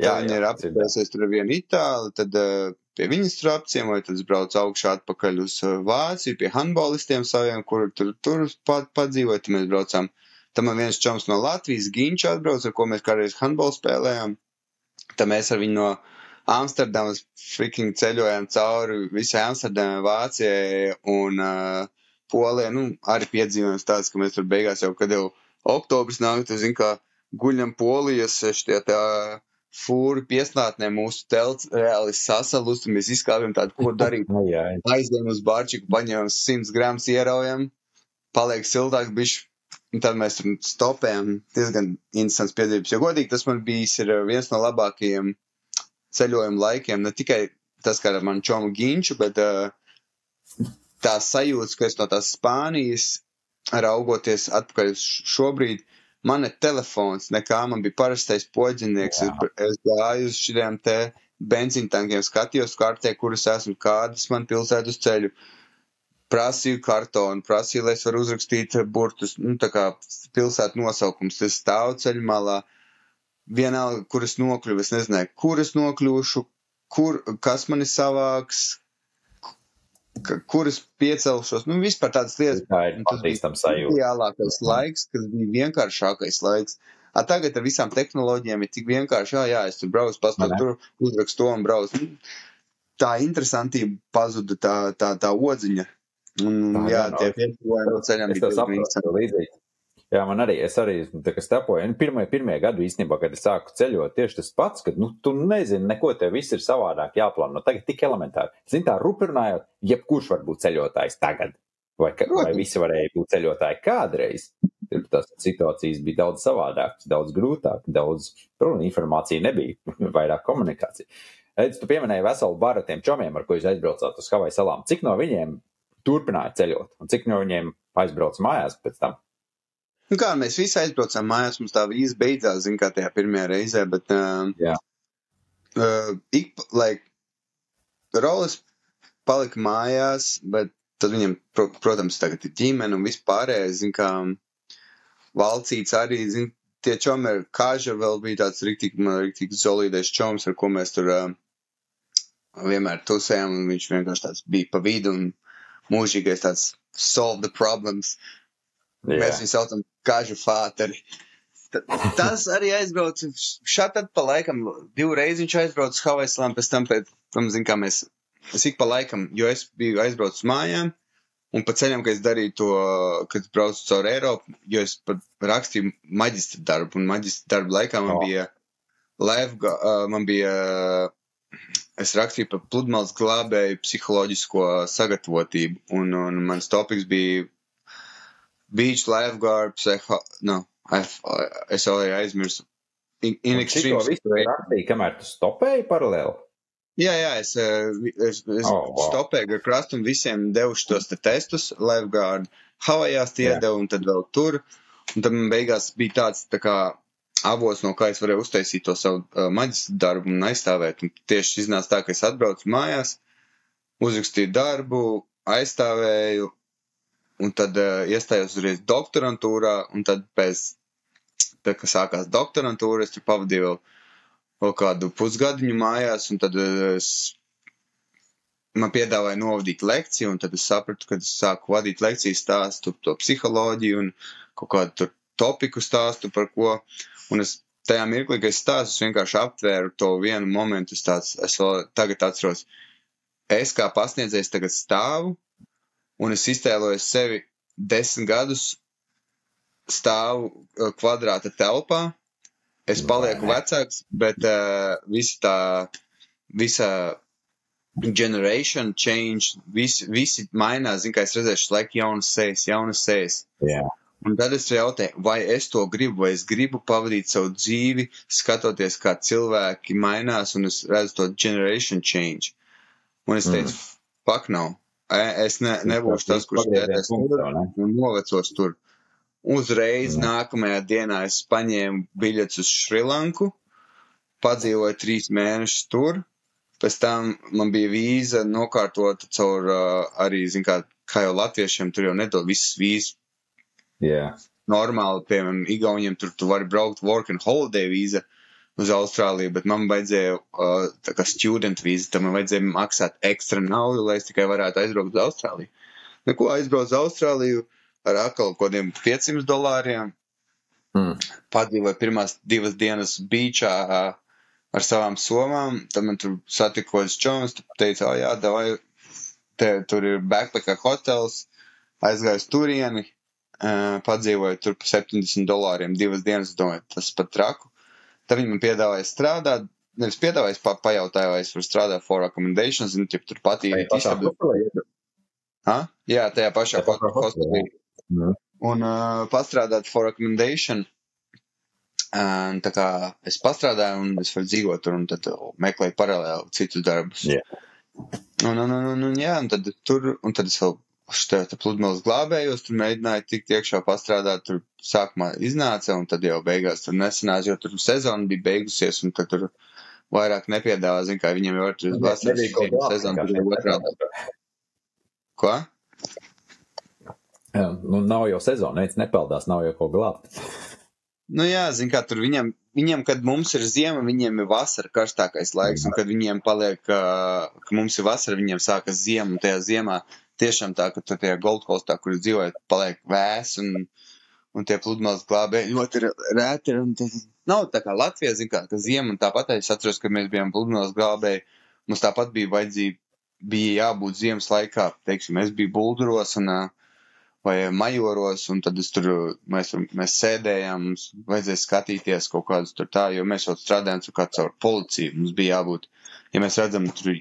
Jā, viņa ir apprecējusies tur vienu itāli, tad uh, pie viņas tur apciemoju, tad es braucu augšā atpakaļ uz uh, Vāciju pie handbolistiem saviem, kur tur, tur pat, padzīvoju, tad mēs braucām. Tam man viens čoms no Latvijas, Ginčs atbrauc, ar ko mēs kādreiz handbolu spēlējām. Tad mēs ar viņu no Amsterdamas freaking ceļojām cauri visai Amsterdamai, Vācijai un uh, Polijai. Nu, arī piedzīvojums tāds, ka mēs tur beigās jau, kad jau oktobris nāk, tu zini, kā guļam Polijas šitie tā fūri piesnātnē mūsu telts reāli sasalus, un mēs izkāpjam tādu, ko darīt. Aizējām uz bārčiku, paņēmām 100 grams ieraujam, paliek siltāk bišķi, un tad mēs tur stopējam. Diezgan interesants piedzīvības, jo godīgi tas man bijis ir viens no labākajiem ceļojuma laikiem, ne tikai tas, kā ar manu čomu ginču, bet uh, tās sajūtas, ka es no tās Spānijas raugoties atpakaļ šobrīd, man ir telefons, nekā man bija parastais poģinieks. Es, es gāju uz šiem te benzīntankiem, skatījos kartē, kuras esmu, kādas man pilsētas ceļu. Prasīju kartonu, prasīju, lai es varu uzrakstīt burtus, nu, tā kā pilsētu nosaukums. Es stāvu ceļu malā, vienalga, kuras nokļuvu, es nezināju, kuras nokļūšu, kur, kas mani savāks, kuras piecelšos, nu, vispār tādas lietas. Tā ir patīstama sajūta. Ideālākais laiks, kas bija vienkāršākais laiks. A tagad ar visām tehnoloģijām ir tik vienkārši, jā, jā, es tur braucu, pastāv tur, uzrakstu to un braucu. Nu, tā interesantība pazuda, tā, tā, tā odziņa. Un, tā, jā, jā, tie piedzīvojumi no ceļām bija līdzīgi. Jā, man arī, es arī stepoju. Nu, pirmie, pirmie gadi īstenībā, kad es sāku ceļot, tieši tas pats, ka, nu, tu nezini, neko tev viss ir savādāk jāplāno. Tagad tik elementāri. Zini, tā rupinājot, jebkurš var būt ceļotājs tagad. Vai, ka, vai visi varēja būt ceļotāji kādreiz? Tās situācijas bija daudz savādākas, daudz grūtākas, daudz, protams, informācija nebija, vairāk komunikācija. Edz, tu pieminēji veselu baru tiem čomiem, ar ko jūs aizbraucāt uz Havaju salām. Cik no viņiem turpināja ceļot, un cik no viņiem aizbrauca mājās pēc tam? Nu kā mēs visi aizbraucām mājās, mums tā vīza beidzās, zin, kā tajā pirmajā reizē, bet, uh, Jā. uh, ik, like, Rolis palika mājās, bet tad viņam, pro, protams, tagad ir ģimene un vispārējais, zin, kā valcīts arī, zin, tie čomi, kāža vēl bija tāds riktīgi, man riktīgi zolīdais čoms, ar ko mēs tur uh, vienmēr tusējām, un viņš vienkārši tāds bija pa vidu un mūžīgais tāds solve the problems. Jā. Mēs viņu saucam kažu fāteri. Tas arī aizbrauca šādi tad pa laikam, divreiz viņš aizbrauca uz Havaislām, pēc tam, pēc tam, zin, kā mēs, es ik pa laikam, jo es biju aizbraucis mājām, un pa ceļam, kad es darīju to, kad braucu caur Eiropu, jo es pat rakstīju maģistra darbu, un maģistra darbu laikā man oh. bija uh, man bija, es rakstīju par pludmales glābēju psiholoģisko sagatavotību, un, un mans topiks bija beach lifeguard, psiho, no, es vēl aizmirsu. In, in extreme situation. Kamēr tu stopēji paralēli? Jā, jā, es, eh, es, es oh, wow. stopēju ar krastu un visiem devu šos te testus, lifeguard Havajās tie yeah. devu un tad vēl tur. Un tad man beigās bija tāds tā kā avots, no kā es varēju uztaisīt to savu uh, maģistra darbu un aizstāvēt. Un tieši iznāca tā, ka es atbraucu mājās, uzrakstīju darbu, aizstāvēju un tad uh, iestājos uzreiz doktorantūrā, un tad pēc, tad, kad sākās doktorantūra, es tur pavadīju vēl kādu pusgadiņu mājās, un tad uh, es, man piedāvāja novadīt lekciju, un tad es sapratu, kad es sāku vadīt lekciju stāstu to psiholoģiju un kaut kādu tur topiku stāstu par ko, un es tajā mirklī, kad es stāstu, es vienkārši aptvēru to vienu momentu, es tāds, es vēl tagad atceros, es kā pasniedzējs tagad stāvu, un es iztēlojos sevi desmit gadus stāvu uh, kvadrāta telpā. Es palieku vecāks, bet uh, visa tā, visa generation change, visi, visi mainās, zin, kā es redzēšu, laik jaunas sejas, jaunas sejas. Yeah. Un tad es jautāju, vai es to gribu, vai es gribu pavadīt savu dzīvi, skatoties, kā cilvēki mainās, un es redzu to generation change. Un es teicu, mm. fuck no, Es ne, nebūšu tas, kurš tur un novecos tur. Uzreiz mm. nākamajā dienā es paņēmu biļetes uz Šrilanku, padzīvoju trīs mēnešus tur, pēc tam man bija vīza nokārtota caur uh, arī, zin kā, kā jau latviešiem, tur jau nedod visas vīzas. Yeah. Normāli, piemēram, Igauniem tur tu vari braukt work and holiday vīza, uz Austrāliju, bet man vajadzēja uh, tā kā student vīzu, tam man vajadzēja maksāt ekstra naudu, lai es tikai varētu aizbraukt uz Austrāliju. Neko aizbraucu uz Austrāliju ar atkal kaut kādiem 500 dolāriem. Mm. Padzīvoju pirmās divas dienas beigā uh, ar savām somām. Tad man tur satikos Čons, teica, oh, jā, davai, te, tur ir backpacker hotels, aizgāju uz turieni, uh, padzīvoju tur par 70 dolāriem divas dienas, domāju, tas pat traku. Tad viņi man piedāvāja strādāt, nevis piedāvāja, pa, pajautāja, vai es varu strādāt for recommendations, un ja tur patīk. Jā, tajā pašā hostelī. Mm. Un uh, pastrādāt for recommendation. Un, tā kā es pastrādāju, un es varu dzīvot tur, un tad meklēju paralēli citus darbus. Jā. Un, un, un, un, un, jā, un tad tur, un tad es vēl šeit pludmales glābējos, tur mēģināju tikt iekšā pastrādāt, tur sākumā iznāca, un tad jau beigās tur nesanāca, jo tur sezona bija beigusies, un tad tur vairāk nepiedāvā, zin kā viņiem jau ir tur vasaras sezona, tur jau otrādā. Ko? Jā, nu, nav jau sezona, neviens nepeldās, nav jau ko glābt. Nu jā, zin kā tur viņam, viņiem, kad mums ir ziema, viņiem ir vasara karstākais laiks, un kad viņiem paliek, ka mums ir vasara, viņiem sākas ziema, un tajā ziemā tiešām tā, ka tur tajā Gold Coastā, kur jūs dzīvojat, paliek vēs, un, un tie pludmales glābēji ļoti rēti ir, tas nav tā kā Latvijā, zin kā, ka ziema, un tāpat es atceros, kad mēs bijām pludmales glābēji, mums tāpat bija vajadzība, bija jābūt ziemas laikā, teiksim, es biju bulduros, un uh, vai majoros, un tad tur, mēs, mēs sēdējām, mums vajadzēja skatīties kaut kādus tur tā, jo mēs jau strādājām tur kā caur policiju, mums bija jābūt, ja mēs redzam tur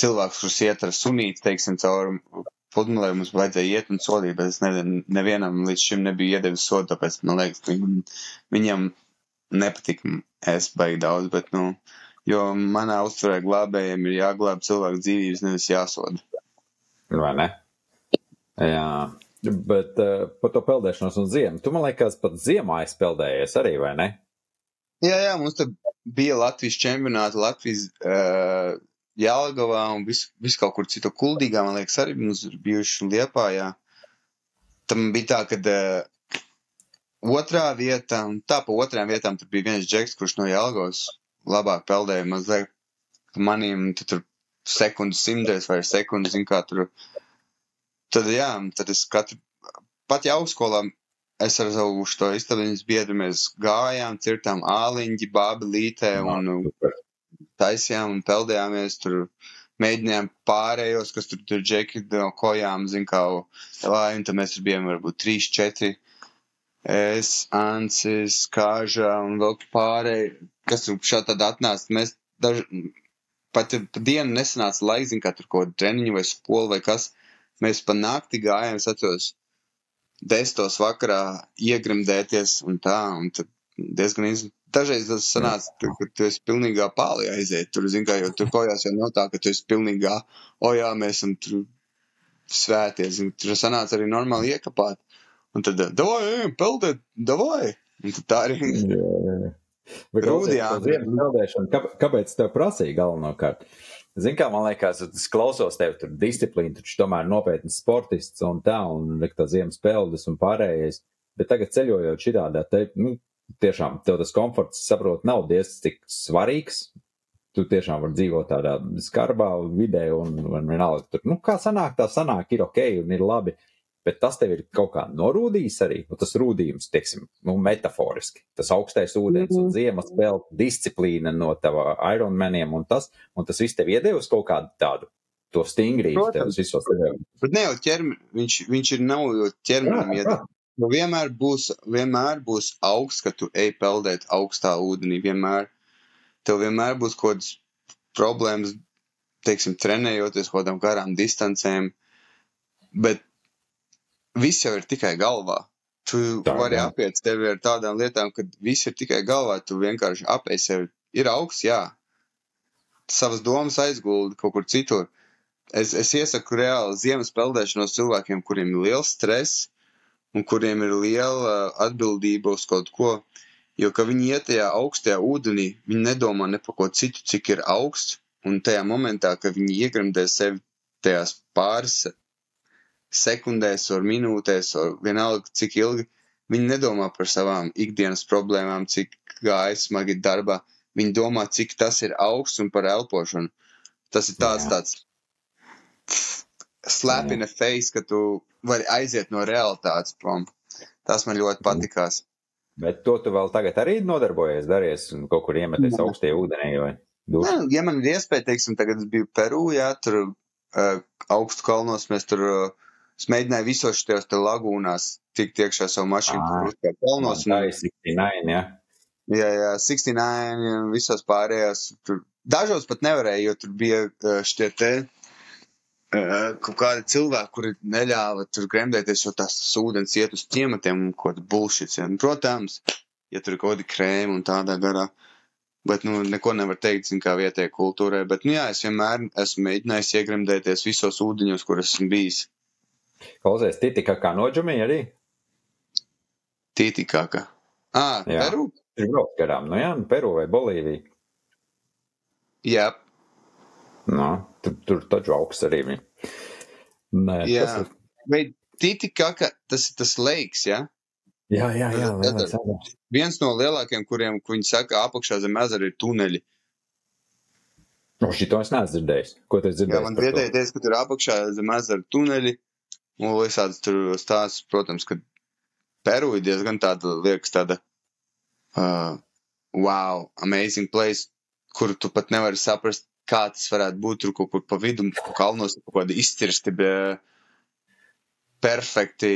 cilvēks, kurš iet ar sunīti, teiksim, caur pludmalē, mums vajadzēja iet un sodīt, bet es ne, nevienam līdz šim nebiju iedevis sodu, tāpēc man liekas, ka viņam nepatīk es baigi daudz, bet, nu, jo manā uztverē glābējiem ir jāglāb cilvēku dzīvības, nevis jāsoda. Vai ne? Jā, bet uh, par to peldēšanos un ziemu. Tu man liekas, pat ziemā aizpeldējies arī, vai ne? Jā, jā, mums te bija Latvijas čempionāti, Latvijas uh, Jālgavā un vis, vis kaut kur citur kuldīgā, man liekas, arī mums ir bijuši Liepā, jā. Tam bija tā, ka uh, otrā vietā, un tā pa otrām vietām tur bija viens džeks, kurš no Jālgavas labāk peldēja mazliet maniem, tad tur sekundes simtais vai sekundes, zin kā tur tad jā, tad es katru, pat jau skolā es ar savu to istabiņas biedru mēs gājām, cirtām āliņģi, bābi lītē un taisījām un peldējāmies tur. Mēģinājām pārējos, kas tur tur džeki no kojām, zin kā, lai, un tad mēs tur bijām varbūt trīs, četri. Es, Ansis, Kāža un vēl pārēji, kas tur šā tad atnāca. Mēs daži, pat pa dienu nesanāca laiks, zin kā tur kaut treniņu vai skolu vai kas. Mēs pa nakti gājām, es atceros, desmitos vakarā iegrimdēties un tā, un tad diezgan iz... Dažreiz tas sanāca, ka tu esi pilnīgā pālī aiziet. Tur, zin kā, jo tur kojās jau nav tā, ka tu esi pilnīgā, o jā, mēs esam tur svēties. Un tur sanāca arī normāli iekapāt. Un tad, davai, ejam, peldēt, davai. Un tad tā arī. Jā, jā. Ziemas peldēšana, kāp- kāpēc tev prasīja galvenokārt? Zini, kā man liekas, es klausos tev tur disciplīnu, taču tomēr nopietns sportists un tā, un tā ziemas peldes un pārējais. Bet tagad ceļojot šitādā, te, nu, tiešām tev tas komforts, saprot, nav diezgan tik svarīgs. Tu tiešām vari dzīvot tādā skarbā vidē, un, un vienalga, tur, nu, kā sanāk, tā sanāk, ir ok, un ir labi. Bet tas tev ir kaut kā norūdījis arī, un tas rūdījums, teiksim, nu, metaforiski. Tas augstais ūdens un ziemas vēl disciplīna no tava Ironmaniem un tas, un tas viss tev iedevis kaut kādu tādu, to stingrību tev Protams. visos tev. Bet ne jau ķermenis, viņš, viņš ir nav jau ķermenim iet. Nu, vienmēr būs, vienmēr būs augsts, kad tu ej peldēt augstā ūdenī. Vienmēr, tev vienmēr būs kaut kādas problēmas, teiksim, trenējoties kaut kādām garām distancēm. Bet viss jau ir tikai galvā. Tu Tā, vari jā. apiet sevi ar tādām lietām, ka viss ir tikai galvā. Tu vienkārši apēj sevi. Ir augsts, jā. Savas domas aizguldi kaut kur citur. Es, es iesaku reāli ziemas peldēšanos cilvēkiem, kuriem ir liels stress un kuriem ir liela atbildība uz kaut ko. Jo, kad viņi iet tajā augstajā ūdenī, viņi nedomā ne par ko citu, cik ir augsts. Un tajā momentā, kad viņi iegremdē sevi tajās pāris sekundēs, vai minūtēs, vai vienalga, cik ilgi, Viņi nedomā par savām ikdienas problēmām, cik gāja smagi darbā. Viņi domā, cik tas ir augsts un par elpošanu. Tas ir tāds, tāds slap in the face, ka tu vari aiziet no realitātes prom. Tas man ļoti patikās. Bet to tu vēl tagad arī nodarbojies, daries un kaut kur iemeties Jā. augstie ūdenī vai. Nu, ja man ir iespēja, teiksim, tagad es biju Peru, jā, tur uh, augstu kalnos, mēs tur uh, es mēģināju visos šajos te lagūnās tikt iekšā savu mašīnu, Ā. tur uzkāpt kalnos. Tā ir 69, jā. jā, jā, 69, un visos pārējās. Tur, dažos pat nevarēja, jo tur bija uh, šitie te uh, kaut kādi cilvēki, kuri neļāva tur gremdēties, jo tās ūdens iet uz ciematiem un kaut kāda bullshit. Ja. Protams, ja tur ir kaut kādi krēmi un tādā garā. Bet, nu, neko nevar teikt, zin, kā vietējai kultūrai. Bet, nu, jā, es vienmēr esmu mēģinājis iegremdēties visos ūdeņos, kur esmu bijis. Klausies, Titika kā noģumī arī. Tītikākā. Ah, Jā. Peru? Ir braukt garām, nu jā, nu Peru vai Bolīvija. Jā, Nu, tur, tur taču augsts arī bija. Nē, Jā. tas ir. vai Tītikākā, tas ir tas leiks, jā? Jā, jā, jā. Ezers. Viens no lielākajiem, kuriem, ko viņi saka, apakšā zem ezera ir tuneļi. O, šito es neesmu dzirdējis. Ko tu esi Jā, man vietēji teica, ka tur apakšā zem ezera tuneļi. Un visāds tur stāsts, protams, ka Peru ir diezgan tāda, liekas, tāda, uh, wow, amazing place, kur tu pat nevari saprast, kā tas varētu būt tur kaut kur pa vidu, kalnos, kaut kādi izcirsti, be, perfekti,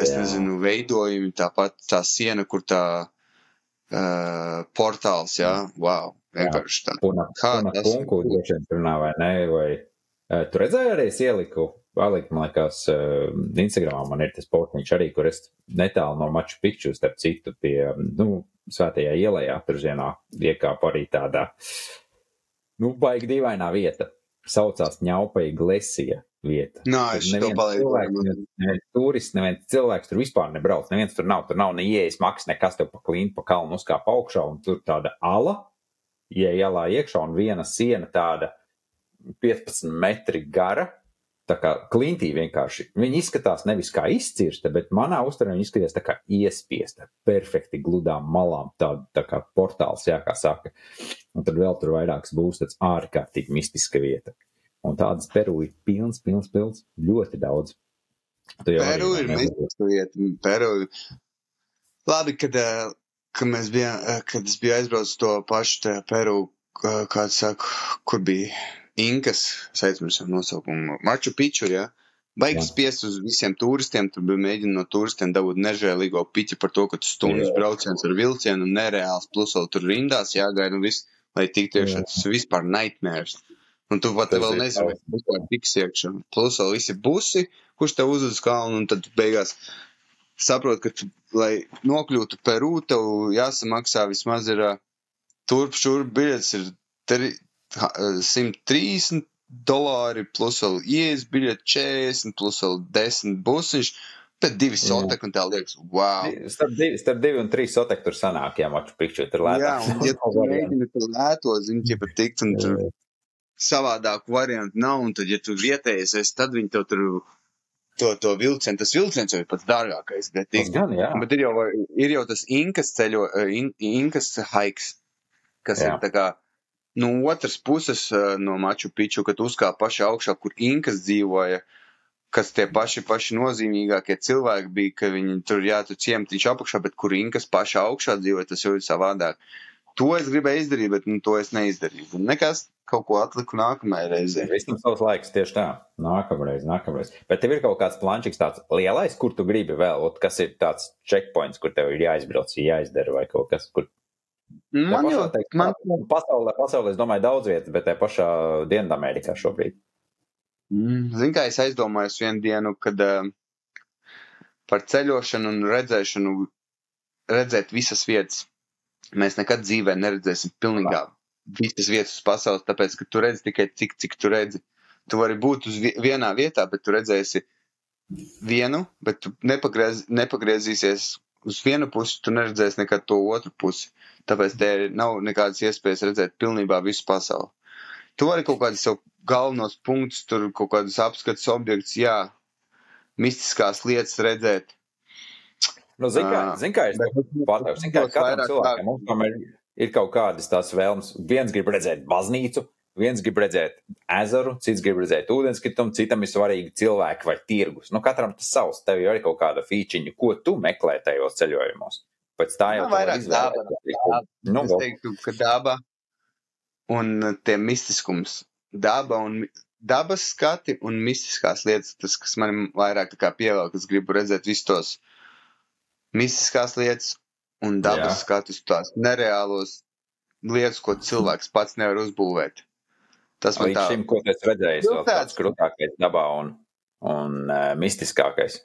es Jā. nezinu, veidojumi, tāpat tā siena, kur tā uh, portāls, jā, wow, vienkārši tā. Puna, Kā puna tas- punku droši vien tur nav, vai ne? Vai, uh, tu redzēji arī es ieliku, palikt, man liekas, uh, Instagramā man ir tas postiņš arī, kur es netālu no Maču Pikču, starp citu, pie, nu, svētajā ielējā, tur vienā iekāpa arī tādā, nu, baigi dīvainā vieta. Saucās ņaupai Glesija vieta. Nā, es to cilvēks, neviens- turists, neviens cilvēks tur vispār nebrauc. Neviens tur nav, tur nav ne ieejas maks, nekas tev pa klīnu, pa kalnu uzkāp augšā, un tur tāda ala, ieej ielā iekšā, un viena siena tāda 15 metri gara. Tā kā klintī vienkārši. Viņi izskatās nevis kā izcirsta, bet manā uztverē viņi izskatās tā kā iespiesta, perfekti gludām malām, tāda tā kā portāls, jā, kā saka. Un tad vēl tur vairākas būs tāds ārkārtīgi mistiska vieta. Un tādas Peru ir pilns, pilns, pilns, ļoti daudz. Peru ir mistiska vieta. Peru. Labi, kad, eh, kad mēs bijām, eh, kad es biju aizbraucis to pašu Peru, kā- kāds saka, kur bija Inkas, es aizmirsu nosaukumu, Maču Piču, jā. Baigi Jā. spiest uz visiem turistiem, tur bija mēģina no turistiem dabūt nežēlīgo piķi par to, ka tu stundas Jā. brauciens ar vilcienu un nereāls, plus vēl tur rindās jāgaida un viss, lai tiktu iekšā. Jā. Tas vispār nightmares. Un tu pat Tas vēl nezini, vai tu vispār tiks iekšā. Plus vēl visi busi, kurš tev uzved uz kalnu, un tad beigās saproti, ka, tu, lai nokļūtu Peru, tev jāsamaksā vismaz ir ā, turp šurp biļets ir 130 dolāri, plus vēl ielas biļeti 40, plus vēl 10 busiņš, tad divi Jā. sotek, un tā liekas, wow. Starp divi, starp divi un trīs sotek tur sanāk, jā, maču pikču tur lētāk. Jā, un ja tu mēģini to lēto, zini, ja pat tikt, un tur savādāku variantu nav, un tad, ja tu vietējais esi, tad viņi tev tur to, to vilcienu, tas vilciens jau ir pats dārgākais, bet, gan, bet ir, jau, ir jau tas inkas ceļo, eh, in, inkas haiks, kas Jā. ir kā no otras puses eh, no Maču Piču, kad uzkāp paši augšā, kur inkas dzīvoja, kas tie paši, paši nozīmīgākie cilvēki bija, ka viņi tur, jā, tu ciematiņš apakšā, bet kur inkas paši augšā dzīvoja, tas jau ir savādāk. To es gribēju izdarīt, bet nu, to es neizdarīju. Nekas, kaut ko atliku nākamajai reizei. Visam savs laiks tieši tā. Nākamreiz, nākamreiz. Bet tev ir kaut kāds plančiks tāds lielais, kur tu gribi vēl, ot, kas ir tāds checkpoints, kur tev ir jāizbrauc, jāizdara vai kaut kas, kur Man jau, teikt, man, pasaulē, pasaulē, es domāju, daudz vietas, bet te pašā Dienvidamerikā šobrīd. Mm, Zini, kā es aizdomājos vienu dienu, kad uh, par ceļošanu un redzēšanu, redzēt visas vietas. Mēs nekad dzīvē neredzēsim pilnībā visas vietas uz pasaules, tāpēc, ka tu redzi tikai cik, cik tu redzi. Tu vari būt uz vi- vienā vietā, bet tu redzēsi vienu, bet tu nepagriez, nepagriezīsies uz vienu pusi, tu neredzēsi nekad to otru pusi. Tāpēc te nav nekādas iespējas redzēt pilnībā visu pasauli. Tu vari kaut kādus sev galvenos punktus, tur kaut kādus apskatus objektus, jā, mistiskās lietas redzēt. Nu, zin kā, zin kā es pateiktu, zin kā katram cilvēkam mums tomēr ir kaut kādas tās vēlmes. Viens grib redzēt baznīcu, viens grib redzēt ezeru, cits grib redzēt ūdenskritumu, citam ir svarīgi cilvēki vai tirgus. Nu, katram tas savs, tev ir kaut kāda fīčiņa, ko tu meklē tajos ceļojumos. Pēc tā jau nu, vairāk daba. Nu, es teiktu, ka daba un tie mistiskums, daba un dabas skati un mistiskās lietas, tas, kas man vairāk pievelk, es gribu redzēt visus tos mistiskās lietas un dabas Jā. skatus, tās nereālos lietas, ko cilvēks pats nevar uzbūvēt. Tas man tā... šim, ko es redzēju, ir tāds krūtākais dabā un, un uh, mistiskākais.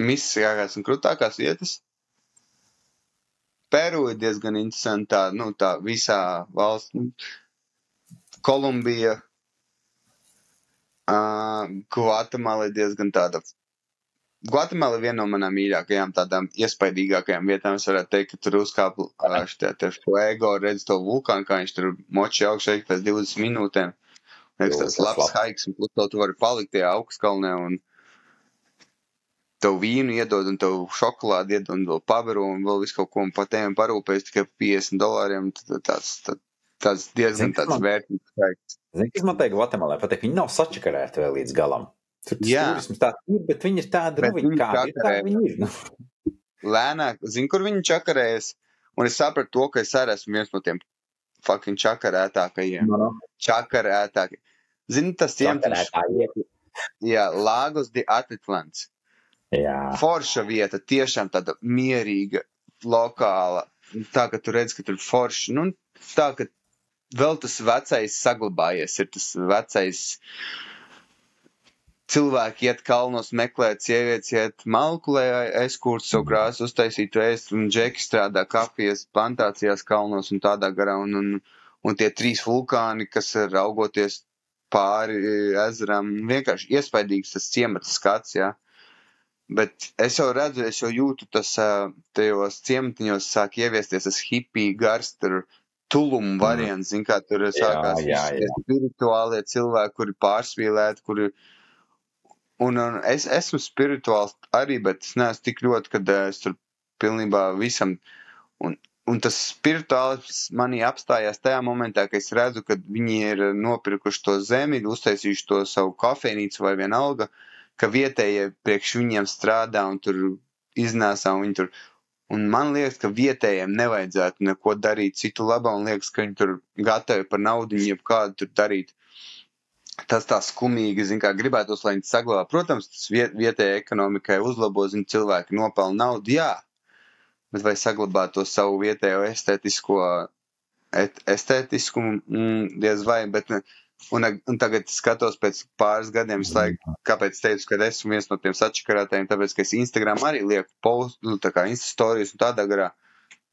Mistiskākās un krūtākās vietas? Peru ir diezgan interesanta, nu, tā visā valsts. Nu, Kolumbija, uh, Gvatemala ir diezgan tāda Gvatemala ir viena no manām mīļākajām, tādām iespaidīgākajām vietām. Es varētu teikt, ka tur uzkāpa šie te fuego, redz to vulkānu, kā viņš tur moči augšā pēc 20 minūtēm. Liekas, tas labs haiks, un plus to tu vari palikt tajā augstkalnē, un tev vīnu iedod, un tev šokolādi iedod, un vēl paberu, un vēl visu kaut ko, un pat tiem parūpēs tikai 50 dolāriem. Tāds, tāds, diezgan tāds vērtīgs haiks. Zini, kas man teikt, Gvatemalā patīk, viņi nav sačakarēti vēl līdz galam. Tur tas turisms tāds ir, bet viņi ir tādi, nu, viņi kādi ir, tā viņi ir. Nu. Lēnāk, zinu, kur viņi čakarējas, un es sapratu to, ka es arī esmu viens no tiem fucking čakarētākajiem. No. Čakarētākajiem. Zini, tas ciematiņš. Jā, Lagos de Atitlants. Jā. Forša vieta, tiešām tāda mierīga, lokāla. Tā, ka tu redz, ka tur forši, nu, tā, ka vēl tas vecais saglabājies, ir tas vecais. Cilvēki iet kalnos, meklēt sievietes, iet malku, lai aizkūrtu savu krāsu, uztaisītu ēst, un džeki strādā kafijas plantācijās kalnos un tādā garā, un, un, un tie trīs vulkāni, kas ir augoties pāri ezeram, vienkārši iespaidīgs tas ciemats skats, jā. Bet es jau redzu, es jau jūtu tas, tajos ciematiņos sāk ieviesties tas hipija gars, tur tulumu variants, zin kā tur sākās jā, jā, jā. spirituālie cilvēki, kuri pārspīlēti, kuri Un, un es esmu spirituāls arī, bet es neesmu tik ļoti, ka es tur pilnībā visam. Un, un tas spirituāls manī apstājās tajā momentā, kad es redzu, ka viņi ir nopirkuši to zemi, uztaisījuši to savu kafejnīcu vai vienalga, ka vietējie priekš viņiem strādā un tur iznēsā un viņi tur. Un man liekas, ka vietējiem nevajadzētu neko darīt citu labā, un liekas, ka viņi tur gatavi par naudu, jau kādu tur darīt tas tā skumīgi, zin, kā gribētos, lai viņi saglabā. Protams, tas viet, vietējai ekonomikai uzlabo, zin, cilvēki nopelna naudu, jā, bet vai saglabāt to savu vietējo estētisko, et, estētiskumu, mm, diez vai, bet, un, un tagad skatos pēc pāris gadiem, es laiku, kāpēc teicu, ka esmu viens no tiem sačakarētājiem, tāpēc, ka es Instagram arī lieku post, nu, tā kā Insta stories un tādā garā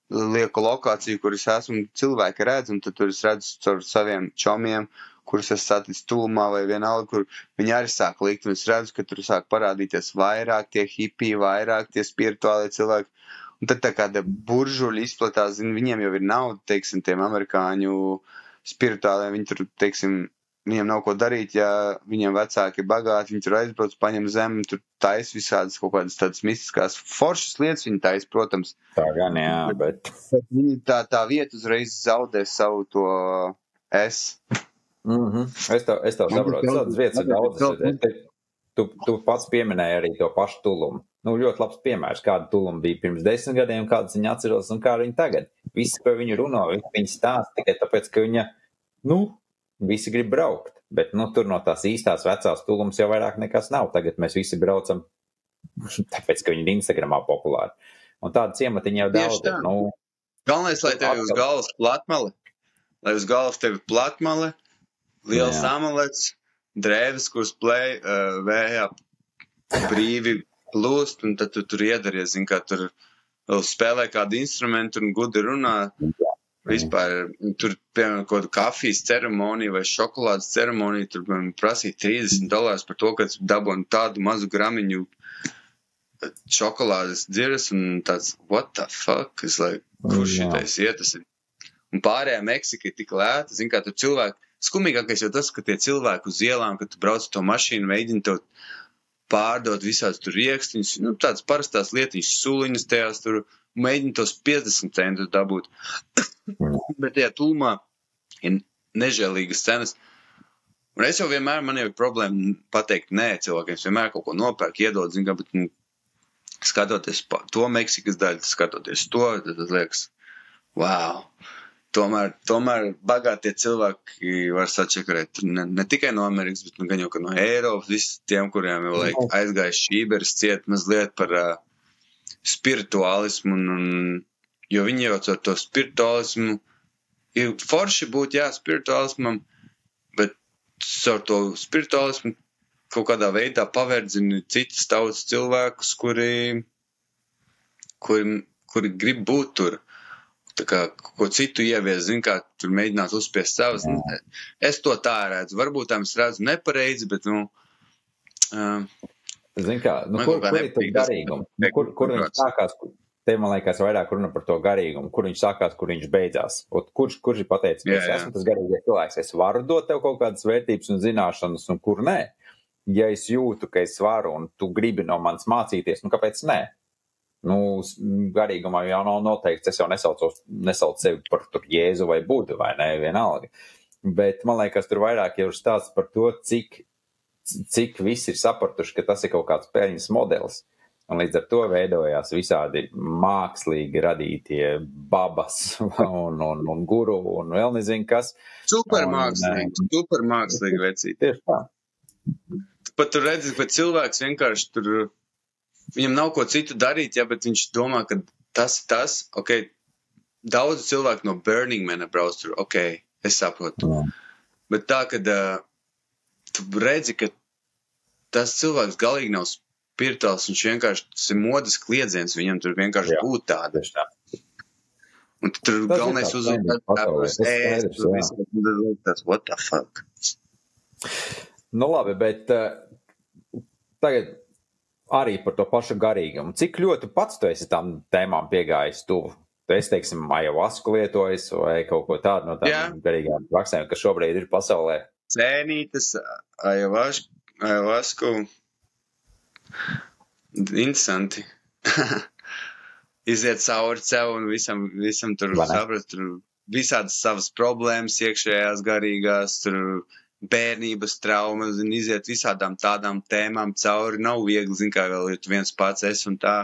lieku lokāciju, kur es esmu, cilvēki redz, un tad tur es redzu caur saviem čomiem, kurus es satiku tūmā vai vienalga, kur viņi arī sāk likt, un es redzu, ka tur sāk parādīties vairāk tie hipiji, vairāk tie spirituālie cilvēki. Un tad tā kāda buržuļa izplatās, zin, viņiem jau ir nauda, teiksim, tiem amerikāņu spirituāliem, viņi tur, teiksim, viņiem nav ko darīt, ja viņiem vecāki ir bagāti, viņi tur aizbrauc, paņem zemi, tur taisa visādas kaut kādas tādas mistiskās foršas lietas, viņi taisa, protams. Tā gan, jā, bet. bet viņi tā, tā vieta uzreiz zaudē savu to es. Mm -hmm. Es tev, es tev saprotu, tādas vietas ir daudz. Tu, tu pats pieminēji arī to pašu tulumu. Nu, ļoti labs piemērs, kāda tuluma bija pirms desmit gadiem, kādas viņa atceros un kā viņa tagad. Visi par viņu runā, viņi stāsta tikai tāpēc, ka viņa, nu, visi grib braukt. Bet, nu, tur no tās īstās vecās tulumas jau vairāk nekas nav. Tagad mēs visi braucam, tāpēc, ka viņi ir Instagramā populāri. Un tāda ciematiņa jau daudz. Ir, nu, Galvenais, lai tev uz galvas platmale, lai uz galvas tev platmale, liels amalets, drēbes, kuras plēj uh, vējā brīvi plūst, un tad tu tur iedaries, zin, kā tur spēlē kādu instrumentu un gudi runā. Vispār tur, piemēram, kaut kāda kafijas ceremonija vai šokolādes ceremonija, tur man prasīja 30 dolārus par to, ka dabūnu tādu mazu gramiņu šokolādes dziras un tāds, what the fuck, es lai, kurš šitais iet, tas ir. Un pārējā Meksika ir tik lēta, zin, kā tur cilvēki Skumīgākais jau tas, ka tie cilvēki uz ielām, kad tu brauc ar to mašīnu, mēģina to pārdot visādas tur rīkstiņas, nu, tādas parastās lietiņas, suliņas tajās tur, mēģina tos 50 centus dabūt. Bet tajā tūmā ir nežēlīgas cenas. Un es jau vienmēr, man ir problēma pateikt nē cilvēkiem. Es vienmēr kaut ko nopērku, iedod, zinu, bet nu, skatoties to Meksikas daļu, skatoties to, tad liekas, wow! Tomēr, tomēr bagātie cilvēki var sačakarēt ne, ne tikai no Amerikas, bet nu, gan jau no Eiropas. Visiem tiem, kuriem jau laik, aizgājis šķīberis, ciet mazliet par uh, spirituālismu. Un, un, jo viņi jau ar to spirituālismu ir forši būt, jā, spirituālismam, bet ar to spirituālismu kaut kādā veidā paverdzina citas tautas cilvēkus, kuri, kuri, kuri grib būt tur tā kā ko citu ievies, zin, kā tur mēģināt uzspiest savas. Es to tā redzu. Varbūt tam es redzu nepareizi, bet, nu. Uh, Zin kā, nu, kur, kur ir tas garīgums? Nu, kur, kur viņš sākās? Te man liekas, vairāk runa par to garīgumu, kur viņš sākās, kur viņš beidzās. Ot, kurš, kurš ir pateicis, ka es esmu tas garīgais cilvēks, es varu dot tev kaut kādas vērtības un zināšanas, un kur nē? Ja es jūtu, ka es varu un tu gribi no manis mācīties, nu kāpēc nē? Nu, garīgumā jau nav noteikts, es jau nesaucu, nesaucu sevi par jēzu vai būdu, vai ne, vienalga. Bet man liekas, tur vairāk jau ir stāsts par to, cik, cik visi ir sapratuši, ka tas ir kaut kāds peļņas modelis. Un līdz ar to veidojās visādi mākslīgi radītie babas un, un, un guru un vēl nezinu kas. Supermākslīgi, supermākslīgi vecīt. Tieši tā. Pat tur redzi, ka cilvēks vienkārši tur viņam nav ko citu darīt, ja, bet viņš domā, ka tas ir tas, ok, daudz cilvēku no Burning Man brauc tur, ok, es saprotu. Jā. Bet tā, kad uh, tu redzi, ka tas cilvēks galīgi nav spirituāls, viņš vienkārši, tas ir modas kliedziens, viņam tur vienkārši Jā. būt tāda. Tā. Un tur tas galvenais uzmanības tāpēc ēst, tur viss tas, what the fuck. Nu labi, bet uh, tagad arī par to pašu garīgumu. Cik ļoti pats tu esi tam tēmām piegājis tuvu? Tu esi, teiksim, ayahuasku lietojis vai kaut ko tādu no tādām garīgām praksēm, kas šobrīd ir pasaulē? Cēnītas, ayahuasku, ayahuasku. Interesanti. Iziet cauri sev un visam, visam tur saprast, tur visādas savas problēmas iekšējās garīgās, tur bērnības traumas, zin, iziet visādām tādām tēmām cauri. Nav viegli, zin, kā vēl ir viens pats es un tā.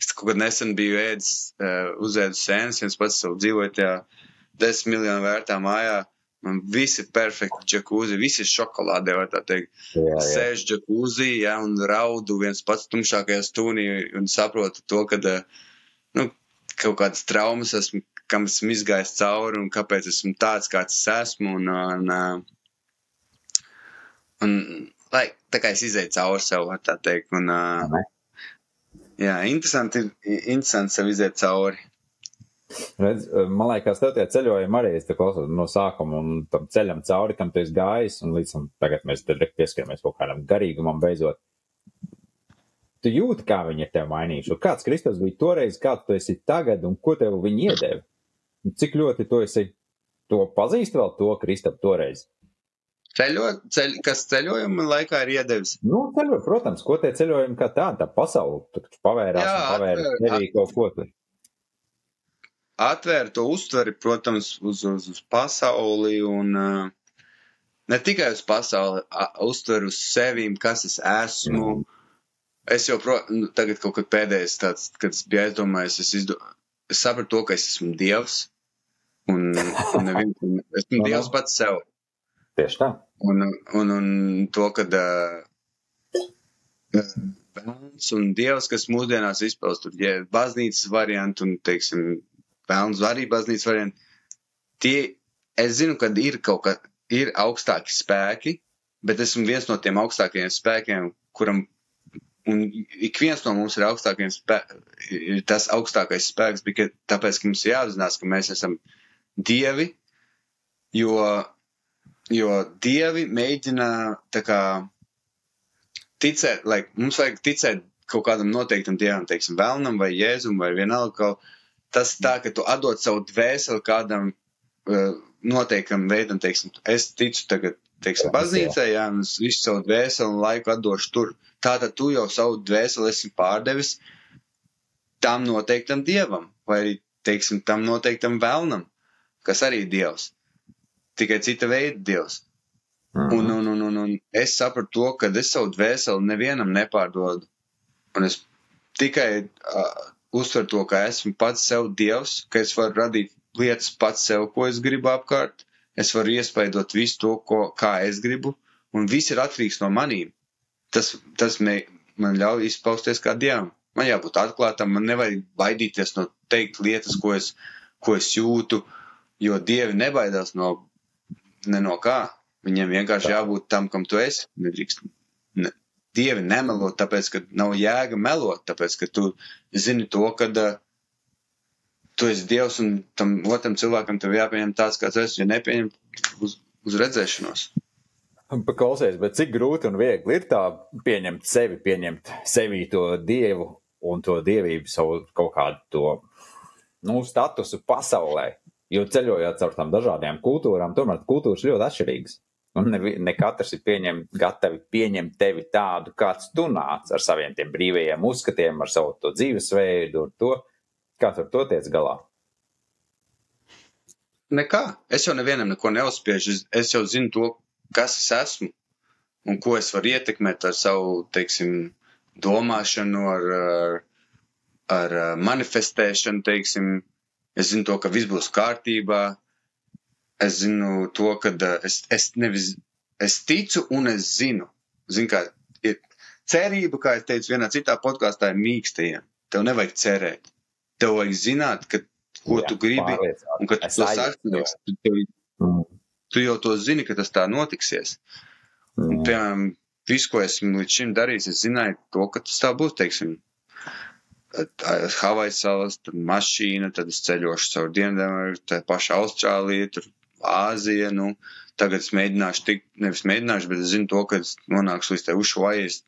Es kaut kad nesen biju ēdis, uh, uzēdis sēnes, viens pats savu dzīvoju tajā desmit miljonu vērtā mājā. Man viss ir perfekti, džekūzi, viss ir šokolādē, vai tā teikt. Jā, jā. Sēž džekūzi, jā, un raudu viens pats tumšākajā stūnī un saprotu to, ka, nu, kaut kādas traumas esmu, kam esmu izgājis cauri un kāpēc esmu tāds, kāds es esmu. Un, un, un, Un, lai, tā kā es izēju cauri sev, var tā teikt. Un, uh, jā, interesanti, interesanti sev iziet cauri. Redz, man liekas, tev tie ceļojumi arī ir klausos no sākuma un tam ceļam cauri, kam tu esi gājis, un līdz tam tagad mēs pieskaramies kaut kādam garīgumam beidzot. Tu jūti, kā viņi ir tev mainījuši. Kāds Kristus bija toreiz, kāds tu esi tagad, un ko tev viņi iedeva? Cik ļoti tu esi to pazīst vēl to Kristapu toreiz? Ceļo, ceļ, kas ceļojuma laikā ir iedevis? Nu, ceļo, protams, ko tie ceļojumi kā tāda, tā pasaule, tur pavērās Jā, un pavēra tevī kaut ko tur. Atvēra to uztveri, protams, uz, uz, uz pasauli un ne tikai uz pasauli, uztver uz sevīm, kas es esmu. Es pro, nu, tagad kaut kad pēdējais tāds, kad es biju aizdomājies, es, izdo, es sapratu to, ka es esmu Dievs. Un, un nevien, esmu Dievs pats sev. Tieši tā. Un, un, un to, ka uh, vēlns un dievs, kas mūsdienās izpauž tur, ja baznīcas variantu un, teiksim, vēlns arī baznīcas variantu, tie, es zinu, ka ir kaut kā, ir augstāki spēki, bet esmu viens no tiem augstākajiem spēkiem, kuram, un ik viens no mums ir augstākajiem spēkiem, ir tas augstākais spēks, bet tāpēc, ka mums jāapzinās, ka mēs esam dievi, jo jo dievi mēģina tā kā ticēt, lai mums vajag ticēt kaut kādam noteiktam dievam, teiksim, vēlnam vai jēzum vai vienalga, ka tas tā, ka tu atdod savu dvēseli kādam uh, noteikam veidam, teiksim, es ticu tagad teiksim, baznīcai, jā, un es visu savu dvēseli un laiku atdošu tur. Tātad tu jau savu dvēseli esi pārdevis tam noteiktam dievam, vai arī, teiksim, tam noteiktam vēlnam, kas arī ir dievs. Tikai cita veida dievs. Mhm. Un, un, un, un, un es sapratu to, ka es savu dvēseli nevienam nepārdodu. Un es tikai uh, uztveru to, ka esmu pats sev dievs, ka es varu radīt lietas pats sev, ko es gribu apkārt. Es varu iespaidot visu to, ko, kā es gribu, un viss ir atkarīgs no manīm. Tas, tas me, man ļauj izpausties kā dievam. Man jābūt atklātam, man nevajag baidīties no teikt lietas, ko es, ko es jūtu, jo dievi nebaidās no, ne no kā. Viņiem vienkārši jābūt tam, kam tu esi. Nedrīkst. Dievi nemelo, tāpēc, ka nav jēga melot, tāpēc, ka tu zini to, ka uh, tu esi dievs un tam otram cilvēkam tev jāpieņem tāds, kāds esi, ja nepieņem uz, uz redzēšanos. Paklausies, bet cik grūti un viegli ir tā pieņemt sevi, pieņemt sevi to dievu un to dievību, savu kaut kādu to nu, statusu pasaulē. Jo ceļojot caur tām dažādām kultūrām, tomēr kultūras ļoti atšķirīgas. Un ne, ne katrs ir pieņem, gatavi pieņemt tevi tādu, kāds tu nāc ar saviem tiem brīvajiem uzskatiem, ar savu to dzīvesveidu, ar to, Kā tu ar to tiec galā? Nekā. Es jau nevienam neko neuzspiežu. Es, es jau zinu to, kas es esmu un ko es varu ietekmēt ar savu, teiksim, domāšanu, ar, ar, ar manifestēšanu, teiksim. Es zinu to, ka viss būs kārtībā. Es zinu to, ka es, es nevis, es ticu un es zinu. Zinu, kā ir cerība, kā es teicu vienā citā podkāstā, ir mīkstajiem. Tev nevajag cerēt tev vajag zināt, ka, ko Jā, tu gribi, un ka tu to sasniegs. Tu, mm. tu jau to zini, ka tas tā notiksies. Mm. Un, piemēram, visu, ko esmu līdz šim darījis, es zināju to, ka tas tā būs, teiksim, Havaju salas, tad mašīna, tad es ceļošu caur Dienvidameriku, tā paša Austrālija, tur Āzija, nu, tagad es mēģināšu tikt, nevis mēģināšu, bet es zinu to, ka es nonākšu līdz te Ušuai, es,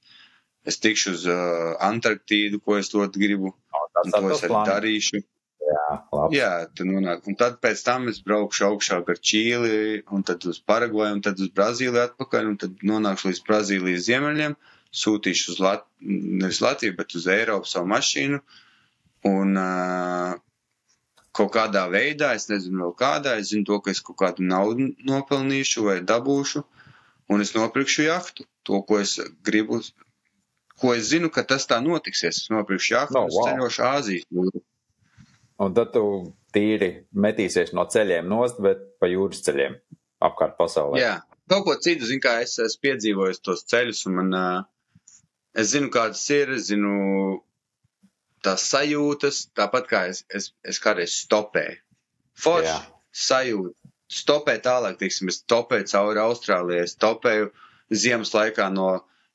es tikšu uz uh, Antarktīdu, ko es ļoti gribu, Un to es arī darīšu. Jā, labi. Jā, tad nonāk. Un tad pēc tam es braukšu augšā ar Čīli, un tad uz Paragvaju, un tad uz Brazīliju atpakaļ, un tad nonākšu līdz Brazīlijas ziemeļiem, sūtīšu uz Lat nevis Latviju, bet uz Eiropu savu mašīnu. Un uh, kaut kādā veidā, es nezinu vēl kādā, es zinu to, ka es kaut kādu naudu nopelnīšu vai dabūšu, un es nopirkšu jahtu. To, ko es gribu ko es zinu, ka tas tā notiksies. Es nopirkšu jahtu, no, wow. ceļošu Āzijas jūru. Un tad tu tīri metīsies no ceļiem nost, bet pa jūras ceļiem apkārt pasaulē. Jā, kaut ko citu, zinu, kā es esmu piedzīvojis tos ceļus, un man, es zinu, kā tas ir, es zinu tās sajūtas, tāpat kā es, es, es kādreiz stopēju. Forši sajūta. Stopēju tālāk, teiksim, es stopēju cauri Austrālijai, stopēju ziemas laikā no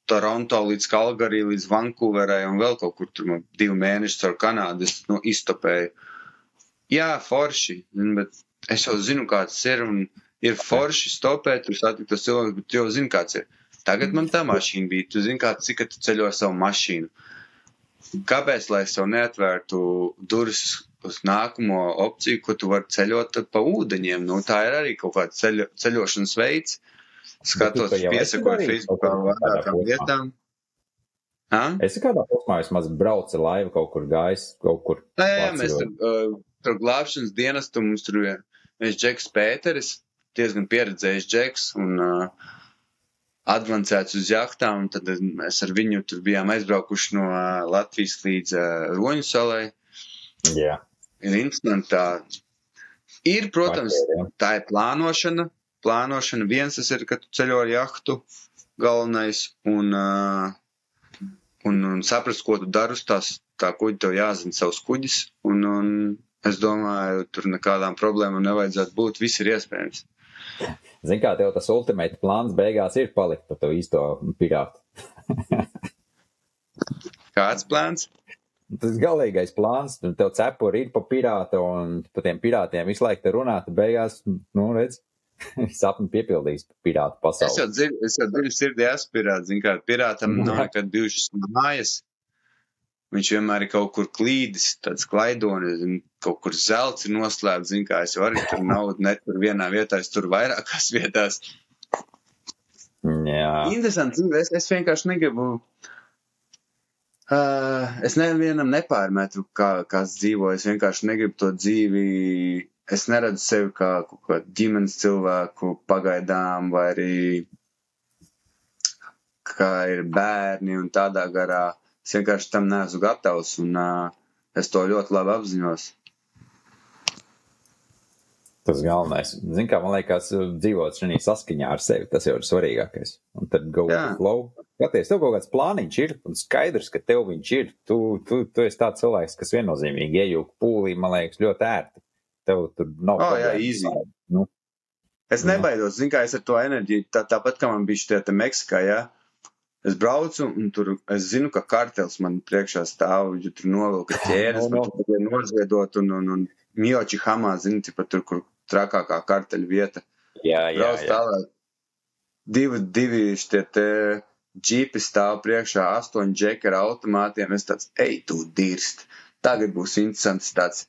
Toronto līdz Kalgarī, līdz Vankūverai un vēl kaut kur tur man divi mēneši caur Kanādu es nu, iztopēju. Jā, forši, bet es jau zinu, kāds ir un ir forši stopēt, tur satikt tos cilvēkus, bet tu jau zini, kāds ir. Tagad man tā mašīna bija, tu zini, kā, cik tu ceļo savu mašīnu. Kāpēc, lai es tev neatvērtu durvis uz nākamo opciju, ko tu vari ceļot pa ūdeņiem? Nu, tā ir arī kaut kāda ceļo, ceļošanas veids. Skatos, piesakoju Facebookā vairākām vietām. Ha? Es kādā posmā vismaz braucu laivu kaut kur gājis, kaut kur. Jā, jā mēs tur, uh, tur glābšanas dienestu mums tur viens Džeks Pēteris, diezgan pieredzējis Džeks un uh, advancēts uz jahtām, un tad mēs ar viņu tur bijām aizbraukuši no Latvijas līdz Roņu salai. Jā. Ir interesanti tā. Ir, protams, tā ir plānošana, plānošana. Viens tas ir, ka tu ceļo ar jahtu galvenais un, un, un saprast, ko tu dari uz tās, tā kuģi, tev jāzina savs kuģis. Un, un es domāju, tur nekādām problēmām nevajadzētu būt. Viss ir iespējams. Zini, kā tev tas ultimate plāns beigās ir palikt par to īsto pirātu? Kāds plāns? Tas galīgais plāns, tev cepuri ir pa pirātu, un par tiem pirātiem visu laiku te runāt, beigās, nu, redz, sapni piepildījis pirātu pasauli. Es jau dziļi, sirdī esmu pirāts, zin kā, pirātam nav nekad bijušas mājas. Viņš vienmēr ir kaut kur klīdis, tāds klaidonis, kaut kur zelts ir noslēpts, zin kā, es arī tur naudu netur vienā vietā, es tur vairākās vietās. Jā. Interesanti. Es, es vienkārši negribu. Uh, es nevienam nepārmetu, kā, kāds dzīvo. Es vienkārši negribu to dzīvi. Es neredzu sevi kā kaut kādu ģimenes cilvēku pagaidām, vai arī kā ir bērni un tādā garā. Es vienkārši tam neesmu gatavs, un uh, es to ļoti labi apzinos. Tas galvenais. Zini, kā man liekas, dzīvot šajā saskaņā ar sevi, tas jau ir svarīgākais. Un tad go with Jā. the flow. Skaties, tev kaut kāds plāniņš ir, un skaidrs, ka tev viņš ir. Tu, tu, tu esi tāds cilvēks, kas viennozīmīgi iejūg pūlī, man liekas, ļoti ērti. Tev tur nav. O, jā, easy. Nu, Es nebaidos, zinu, kā es ar to enerģiju, tā, tāpat kā man bija šī te Meksikā, jā. Es braucu, un tur es zinu, ka kartels man priekšā stāv, jo tur novilka ķēdes, No, no, tur noziedot, un, un, un Mioči Hamā, zinu, tipa tur, kur trakākā karteļa vieta. jā, jā, Brauc jā. tālāk. Divi, divi šitie te džipi stāv priekšā, astoņi džeki ar automātiem. Es tāds, ej, tu dirst. Tagad būs interesants tāds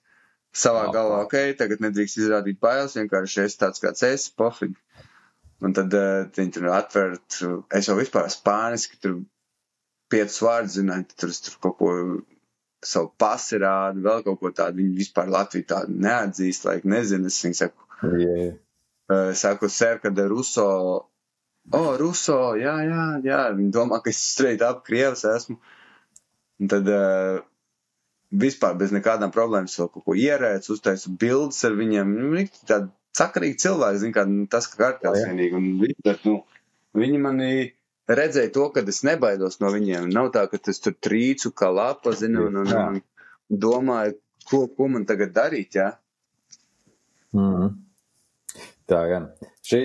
savā galvā, ok, tagad nedrīkst izrādīt bailes, vienkārši es tāds kāds esi, pofīgi. Un tad uh, viņi tur atver, tur, es jau vispār spāniski, tur piecus vārdus zināju, tur, es tur kaut ko savu pasi rādu, vēl kaut ko tādu. Viņi vispār Latviju tādu neatzīst, lai nezinu. Es viņiem saku, Jā. uh, saku, ser, kad ir Ruso. O, oh, Ruso, jā, jā, jā. Viņi domā, ka es straight up krievs esmu. Un tad uh, vispār bez nekādām problēmām vēl kaut ko ierēcu, uztaisu bildes ar viņiem. Nu, Viņi tādi sakarīgi cilvēki, zin, kā tas, ka Jā. vienīgi. Un viņi, tad, nu, viņi mani redzēja to, ka es nebaidos no viņiem. Nav tā, ka es tur trīcu kā lapa, zinu, un, un, Jā. un domāju, ko, ko man tagad darīt, jā. Mm. Tā gan. Šī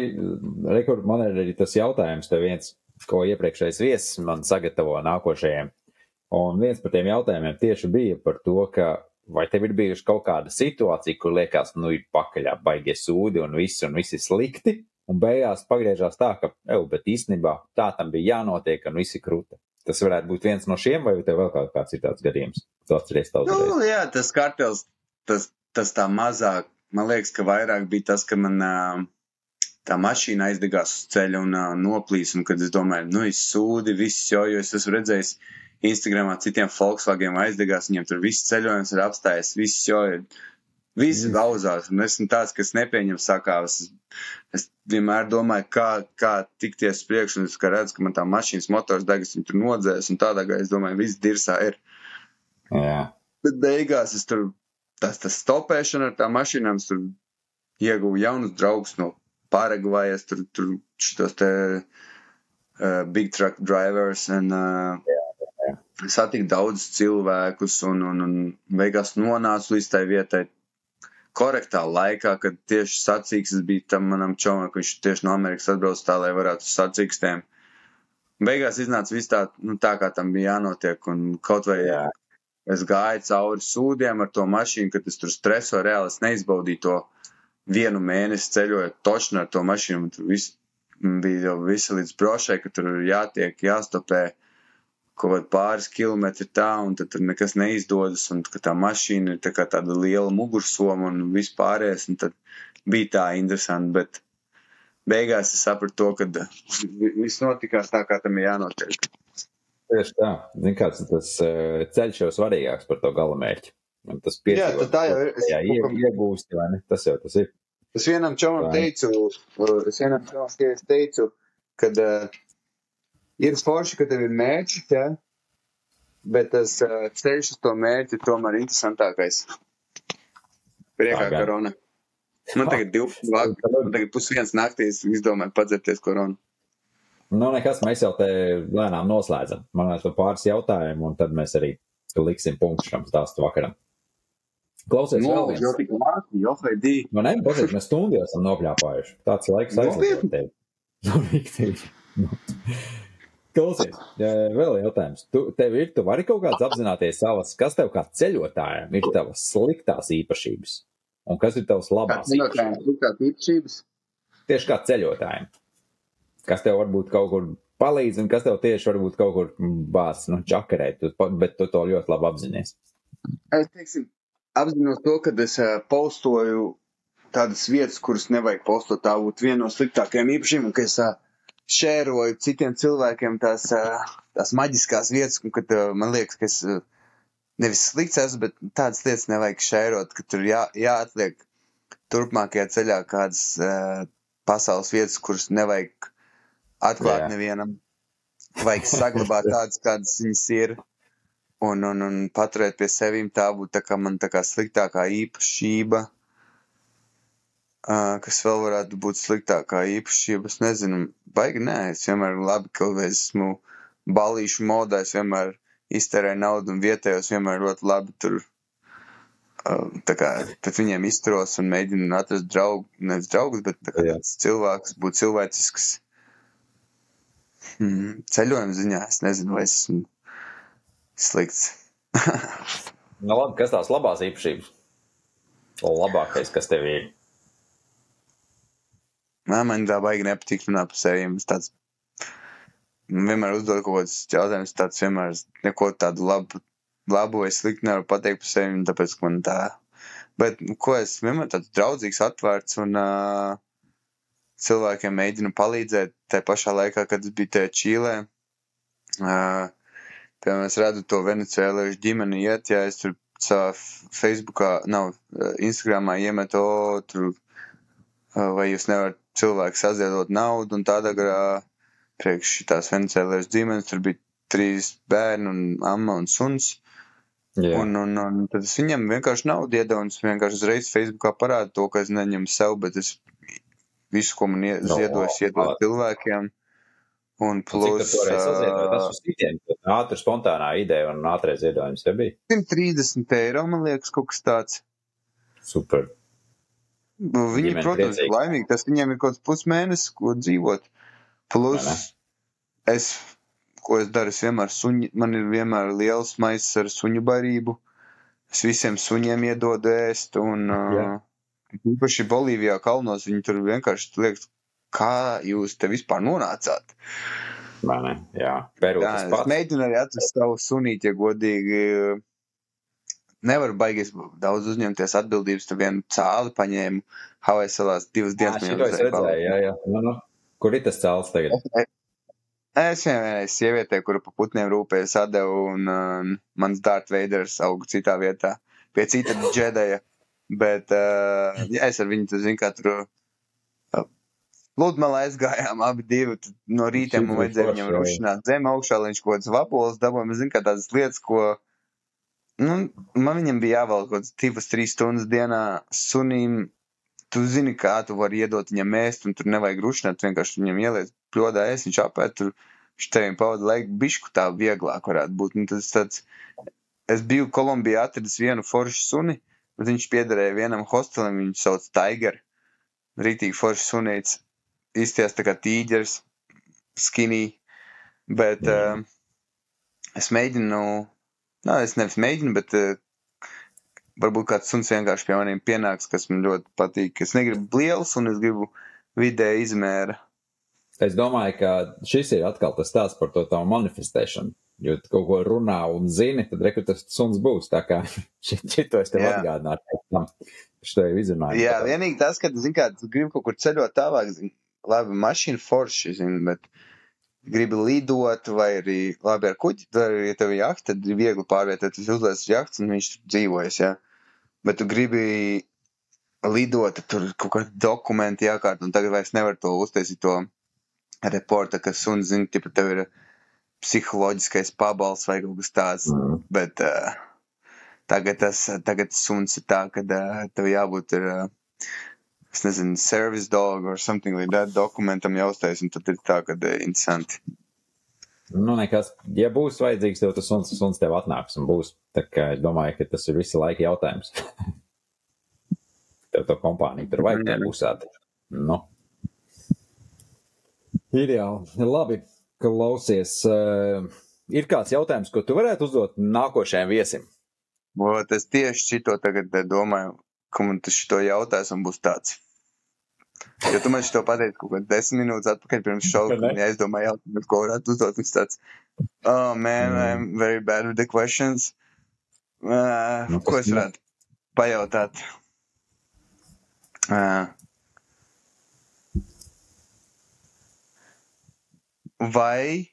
rekorda man ir arī tas jautājums, te viens, ko iepriekšējais viesis man sagatavo nākošajiem. Un viens par tiem jautājumiem tieši bija par to, ka vai tev ir bijuši kaut kāda situācija, kur liekas, nu ir pakaļā baigie sūdi un viss, un viss ir slikti, un beigās pagriežās tā, ka, ev, bet īstenībā tā tam bija jānotiek, un viss ir krūta. Tas varētu būt viens no šiem, vai tev vēl kaut kāds ir tāds gadījums? Tu atceries tavs Nu, reiz. jā, tas kartels, tas, tas tā mazāk, man liekas, ka vairāk bija tas, ka man tā mašīna aizdegās uz ceļa un noplīs, un kad es domāju, nu, es sūdi, viss jau, jo es esmu redzējis Instagramā citiem Volkswagen aizdegās, viņiem tur viss ceļojums ir apstājies, viss jau ir. Visi Mm. lauzās, un esmu tāds, kas nepieņem sakāves. Es, es vienmēr domāju, kā, kā tikties uz priekšu, un es redzu, ka man tā mašīnas motors degas, viņa tur nodzēs, un tādā gājā es domāju, viss dirsā ir. Jā. Bet beigās es tur, tas, tas stopēšana ar tām mašīnām, es tur ieguvu jaunus draugus no Paragvajas, tur, tur šitos te uh, big truck drivers, un uh, satiku daudz cilvēkus, un, un, un beigās nonācu līdz tai vietai korektā laikā, kad tieši sacīkstes bija tam manam čomam, ka viņš tieši no Amerikas atbrauc tā, lai varētu uz sacīkstēm. Beigās iznāca viss tā, nu, tā, kā tam bija jānotiek, un kaut vai Jā. es gāju cauri sūdiem ar to mašīnu, kad es tur stresoju reāli, es neizbaudīju to vienu mēnesi ceļojot točnu ar to mašīnu, un tur viss bija jau visi līdz brošai, ka tur jātiek, jāstopē kaut kādi pāris kilometri tā, un tad tur nekas neizdodas, un ka tā mašīna ir tā tāda liela mugursoma un vispārējais, un tad bija tā interesanti, bet beigās es sapratu to, ka vi- viss notikās tā, kā tam ir jānotiek. Tieši tā. Zini, kāds tas uh, ceļš jau svarīgāks par to galamērķi. Un tas Jā, piedzīvot, tad tā jau ir. Jā, kaut ie, kam- iegūsti, vai ne? Tas jau tas ir. Es vienam čomam Tā. teicu, uh, es vienam čomam teicu, ka uh, ir forši, ka tev ir mērķis, ja? bet tas uh, ceļš uz to mērķi ir tomēr interesantākais. Priekā gan. korona. Man tagad 12 vakar, man tagad pusviens naktīs izdomāju padzerties koronu. Nu, nekas, mēs jau te lēnām noslēdzam. Man liekas, pāris jautājumu, un tad mēs arī liksim punktu šam stāstu vakaram. Klausies, Nu, vēl viens. jau tik māki, jo haidī. Man ne, patīk, mēs stundu jau esam nopļāpājuši. Tāds laiks aizlidot tevi. Nu, riktīgi. Klausies, vēl jautājums. Tu, tev ir, tu vari kaut kāds apzināties savas, kas tev kā ceļotājiem ir tavas sliktās īpašības? Un kas ir tavs labās īpašības? sliktās īpašības? Tieši kā ceļotājiem. Kas tev varbūt kaut kur palīdz, un kas tev tieši varbūt kaut kur bāz, nu, čakarēt, tu bet tu to ļoti labi apzinājies. Es teiksim, apzinos to, ka es uh, postoju tādas vietas, kuras nevajag postot. Tā būtu viena no sliktākajām īpašībām, ka es uh, šēroju citiem cilvēkiem tās, tās maģiskās vietas, un kad man liekas, ka es nevis slikts esmu, bet tādas lietas nevajag šērot, ka tur jā, jāatliek turpmākajā ceļā kādas uh, pasaules vietas, kuras nevajag atklāt Jā. nevienam. Vajag saglabāt tādas, kādas viņas ir, un, un, un paturēt pie sevīm. Tā būtu tā kā man tā kā sliktākā īpašība. Uh, kas vēl varētu būt sliktākā īpašība, es nezinu, baigi nē, es vienmēr labi, ka esmu balīšu modā, es vienmēr iztērēju naudu un vietējos vienmēr ļoti labi tur tā kā pret viņiem izturos un mēģinu atrast draugu, nevis draugus, bet tāds cilvēks, būt cilvēcisks. Mm, ceļojuma ziņā es nezinu, vai esmu slikts. nu, labi, kas tās labās īpašības? Labākais, kas tev ir? Nē, man tā baigi nepatīk runāt par sevi. Es tāds vienmēr uzdod kaut kādus jautājumus, tāds vienmēr neko tādu labu labu vai sliktu nevaru pateikt par sevi, tāpēc, ka man tā. Bet, ko es vienmēr tāds draudzīgs, atvērts un uh, cilvēkiem mēģinu palīdzēt. Tā pašā laikā, kad es biju tajā Čīlē, uh, piemēram, es redzu to venecuēliešu ģimeni iet, ja es tur savā Facebookā, nav, Instagramā iemetu, o, tur, uh, vai jūs nevarat cilvēku saziedot naudu un tādā garā priekš tās venecuēliešu ģimenes, tur bija trīs bērni un amma un suns. Yeah. Un, un, un tad es viņam vienkārši naudu iedevu, un es vienkārši uzreiz Facebookā parādu to, ka es neņemu sev, bet es visu, ko man no, ziedoju, iedodu cilvēkiem. Un plus. Un tas uz citiem, ātri spontānā ideja un ātrais ziedojums te bija. 130 eiro, man liekas, kaut kas tāds. Super. Nu, viņi, protams, ir laimīgi. Tas viņiem ir kaut kāds pusmēnesis, ko dzīvot. Plus, es ko es daru. Es vienmēr suņi, man ir vienmēr liels maisis ar suņu barību. Es visiem suņiem iedodu ēst, un yeah. uh, īpaši Bolīvijā kalnos viņi tur vienkārši liekas, kā jūs te vispār nonācāt. Mani, jā, Peru, jā es mēģinu arī atrast savu sunīti, ja godīgi. Nevaru baigies daudz uzņemties atbildības, tu vienu cāli paņēmu Havai salās divas dienas. Jā, šito es redzēju, jā, jā. Nu, nu. Kur ir tas cāls tagad? Es, vienai sievietei, kura par putniem rūpējas, atdevu, un uh, mans Dārts Veiders auga citā vietā, pie cita džedeja. Bet uh, ja es ar viņu, tu zini, kā tur uh, pludmalē aizgājām abi divi. No rīta man vajadzēja viņam rušināt zem augšā, lai viņš kaut kāds vapols dabūja. Es zinu, kā tādas lietas, ko. Nu, man viņam bija jāvelk kaut kāds divas, trīs stundas dienā sunim. Tu zini, kā tu vari iedot viņam ēst, un tur nevajag rušināt, vienkārši viņam ieliec pļodā es, viņš apēd tur, viņš tevim pavada laiku, bišku tā vieglāk varētu būt. Nu, tas tāds, es biju Kolumbijā atradis vienu foršu suni, bet viņš piederēja vienam hostelim, viņu sauc Tiger, rītīgi foršs sunīts, izties tā kā tīģers, skinny, bet mm. uh, es mēģinu, nā, es nevis mēģinu, bet uh, varbūt kāds suns vienkārši pie maniem pienāks, kas man ļoti patīk. Es negribu liels un es gribu vidēji izmēra. Es domāju, ka šis ir atkal tas stāsts par to tavu manifestēšanu. Jo tu kaut ko runā un zini, tad rekur tas suns būs. Tā kā šito es tev atgādinātu. Šo jau izrunāju. Jā, vienīgi tas, ka, zini, kā tu gribi kaut kur ceļot tālāk, zini, labi, mašīna forši, zini, bet gribi lidot vai arī, labi, ar kuģi, vai arī, ja tev ir jahta, tad ir viegli pārvietot, tas uzliec jahts un viņš dzīvojas, jā. Bet tu gribi lidot, tur kaut kādi dokumenti jākārt, un tagad vairs nevar to uztaisīt to reporta, ka suns zina, ka tev ir psiholoģiskais pabalsts vai kaut kas tāds. Mm. Bet uh, tagad tas tagad suns ir tā, ka uh, tev jābūt ir, uh, es nezinu, service dog or something like that dokumentam jāuztais, un tad ir tā, ka uh, interesanti. Nu, nekas, ja būs vajadzīgs, tev tas suns, suns tev atnāks un būs. Tā kā es domāju, ka tas ir visi laika jautājums. tev to kompāniju tur vajag, tev uzsākt. Nu. Ideāli. Labi, klausies. Uh, ir kāds jautājums, ko tu varētu uzdot nākošajam viesim? Ot, es tieši šito tagad eh, domāju, ka man tas šito jautājums un būs tāds. Jo tu man šito pateici kaut kādā desmit minūtes atpakaļ pirms šova, un ja es domāju, jautājumu, ko varētu uzdot, viņš tāds, oh man, mm. I'm very bad with the questions. Uh, nu, ko es varētu pajautāt? Uh, vai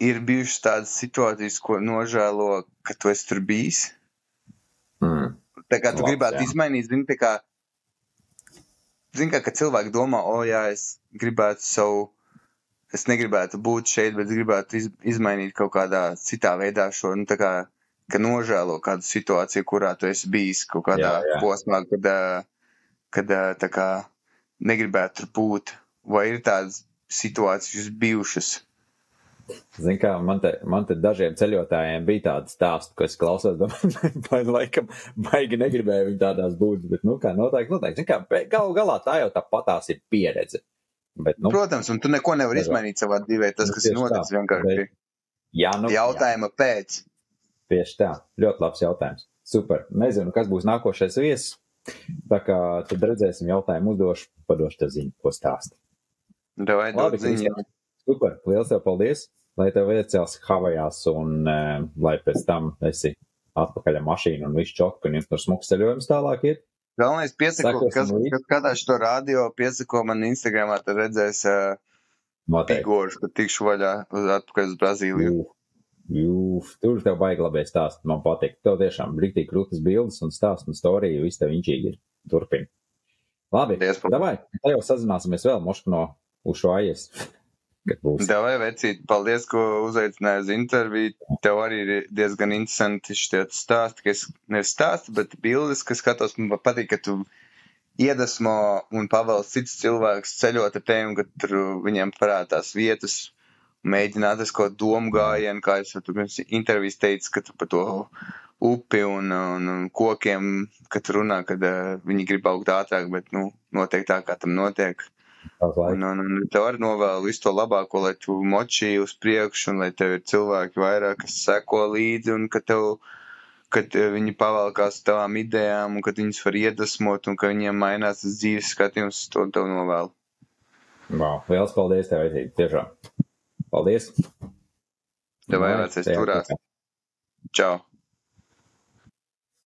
ir bijušas tādas situācijas, ko nožēlo, ka tu esi tur bijis? Mm. Tā kā tu Labs, gribētu jā. izmainīt, zini, tā kā, zini, kā, ka cilvēki domā, o, jā, es gribētu savu, es negribētu būt šeit, bet gribētu iz, izmainīt kaut kādā citā veidā šo, nu, tā kā, ka nožēlo kādu situāciju, kurā tu esi bijis kaut kādā Jā, jā. posmā, kad, kad, tā kā, negribētu tur būt. Vai ir tādas situācijas bijušas? Zini, kā man te, man te dažiem ceļotājiem bija tāds stāsts, ko es klausos, domāju, laikam baigi negribēju viņu tādās būt, bet, nu, kā noteikti, noteikti. Zini, kā, galu galā tā jau tāpatās ir pieredze. Bet, nu, Protams, un tu neko nevari izmainīt savā dzīvē. Tas, Nu, kas ir tā. noticis, vienkārši Bet- jā, nu, jā, jautājuma pēc. tieši tā. Ļoti labs jautājums. Super. Nezinu, kas būs nākošais viesis. Tā kā tad redzēsim jautājumu uzdošu, padošu te ziņu, ko stāst. Davai, Labi. Kristā. Super. Liels tev paldies. Lai tev iecels Havajās un uh, lai pēc tam esi atpakaļ ar mašīnu un visu čoku, un jums tur smuks ceļojums tālāk ir. Galvenais piesako, kas, kas skatās šo radio, piesako man Instagramā, tad redzēs uh, Noteikti. figūru, ka tikšu vaļā uz atpakaļ uz Brazīliju. Jū, jū, tur tev baigi labi stāst. Man patīk. Tev tiešām brītīgi krūtas bildes un stāst un storija. Viss tev inčīgi ir. Turpin. Labi. Paldies. Davai. Tā jau sazināsimies vēl mošku no Ušoājas. Kad būs. Davai, vecīt, paldies, ko uzaicināji uz interviju. Tev arī ir diezgan interesanti šie stāsti, kas nevis stāsti, bet bildes, kas skatos, man patīk, ka tu iedvesmo un pavēl cits cilvēks ceļot ar un ka tur viņiem parādās vietas, mēģina atrast kaut kādu domu gājienu, kā es tur pirms intervijas teicu, ka tu par to upi un, un, un kokiem, kad runā, kad uh, viņi grib augt ātrāk, bet, nu, notiek tā, kā tam notiek. Un, un, un tev arī novēlu visu to labāko, lai tu močī uz priekšu, un lai tev ir cilvēki vairāk, kas seko līdzi, un ka tev, kad eh, viņi pavalkās tavām idejām, un kad viņus var iedvesmot, un ka viņiem mainās tas dzīves skatījums, to tev novēlu. Wow. Liels paldies tev, Aitīt. Tiešām. Paldies. Tev vajadzēs turēt. Čau!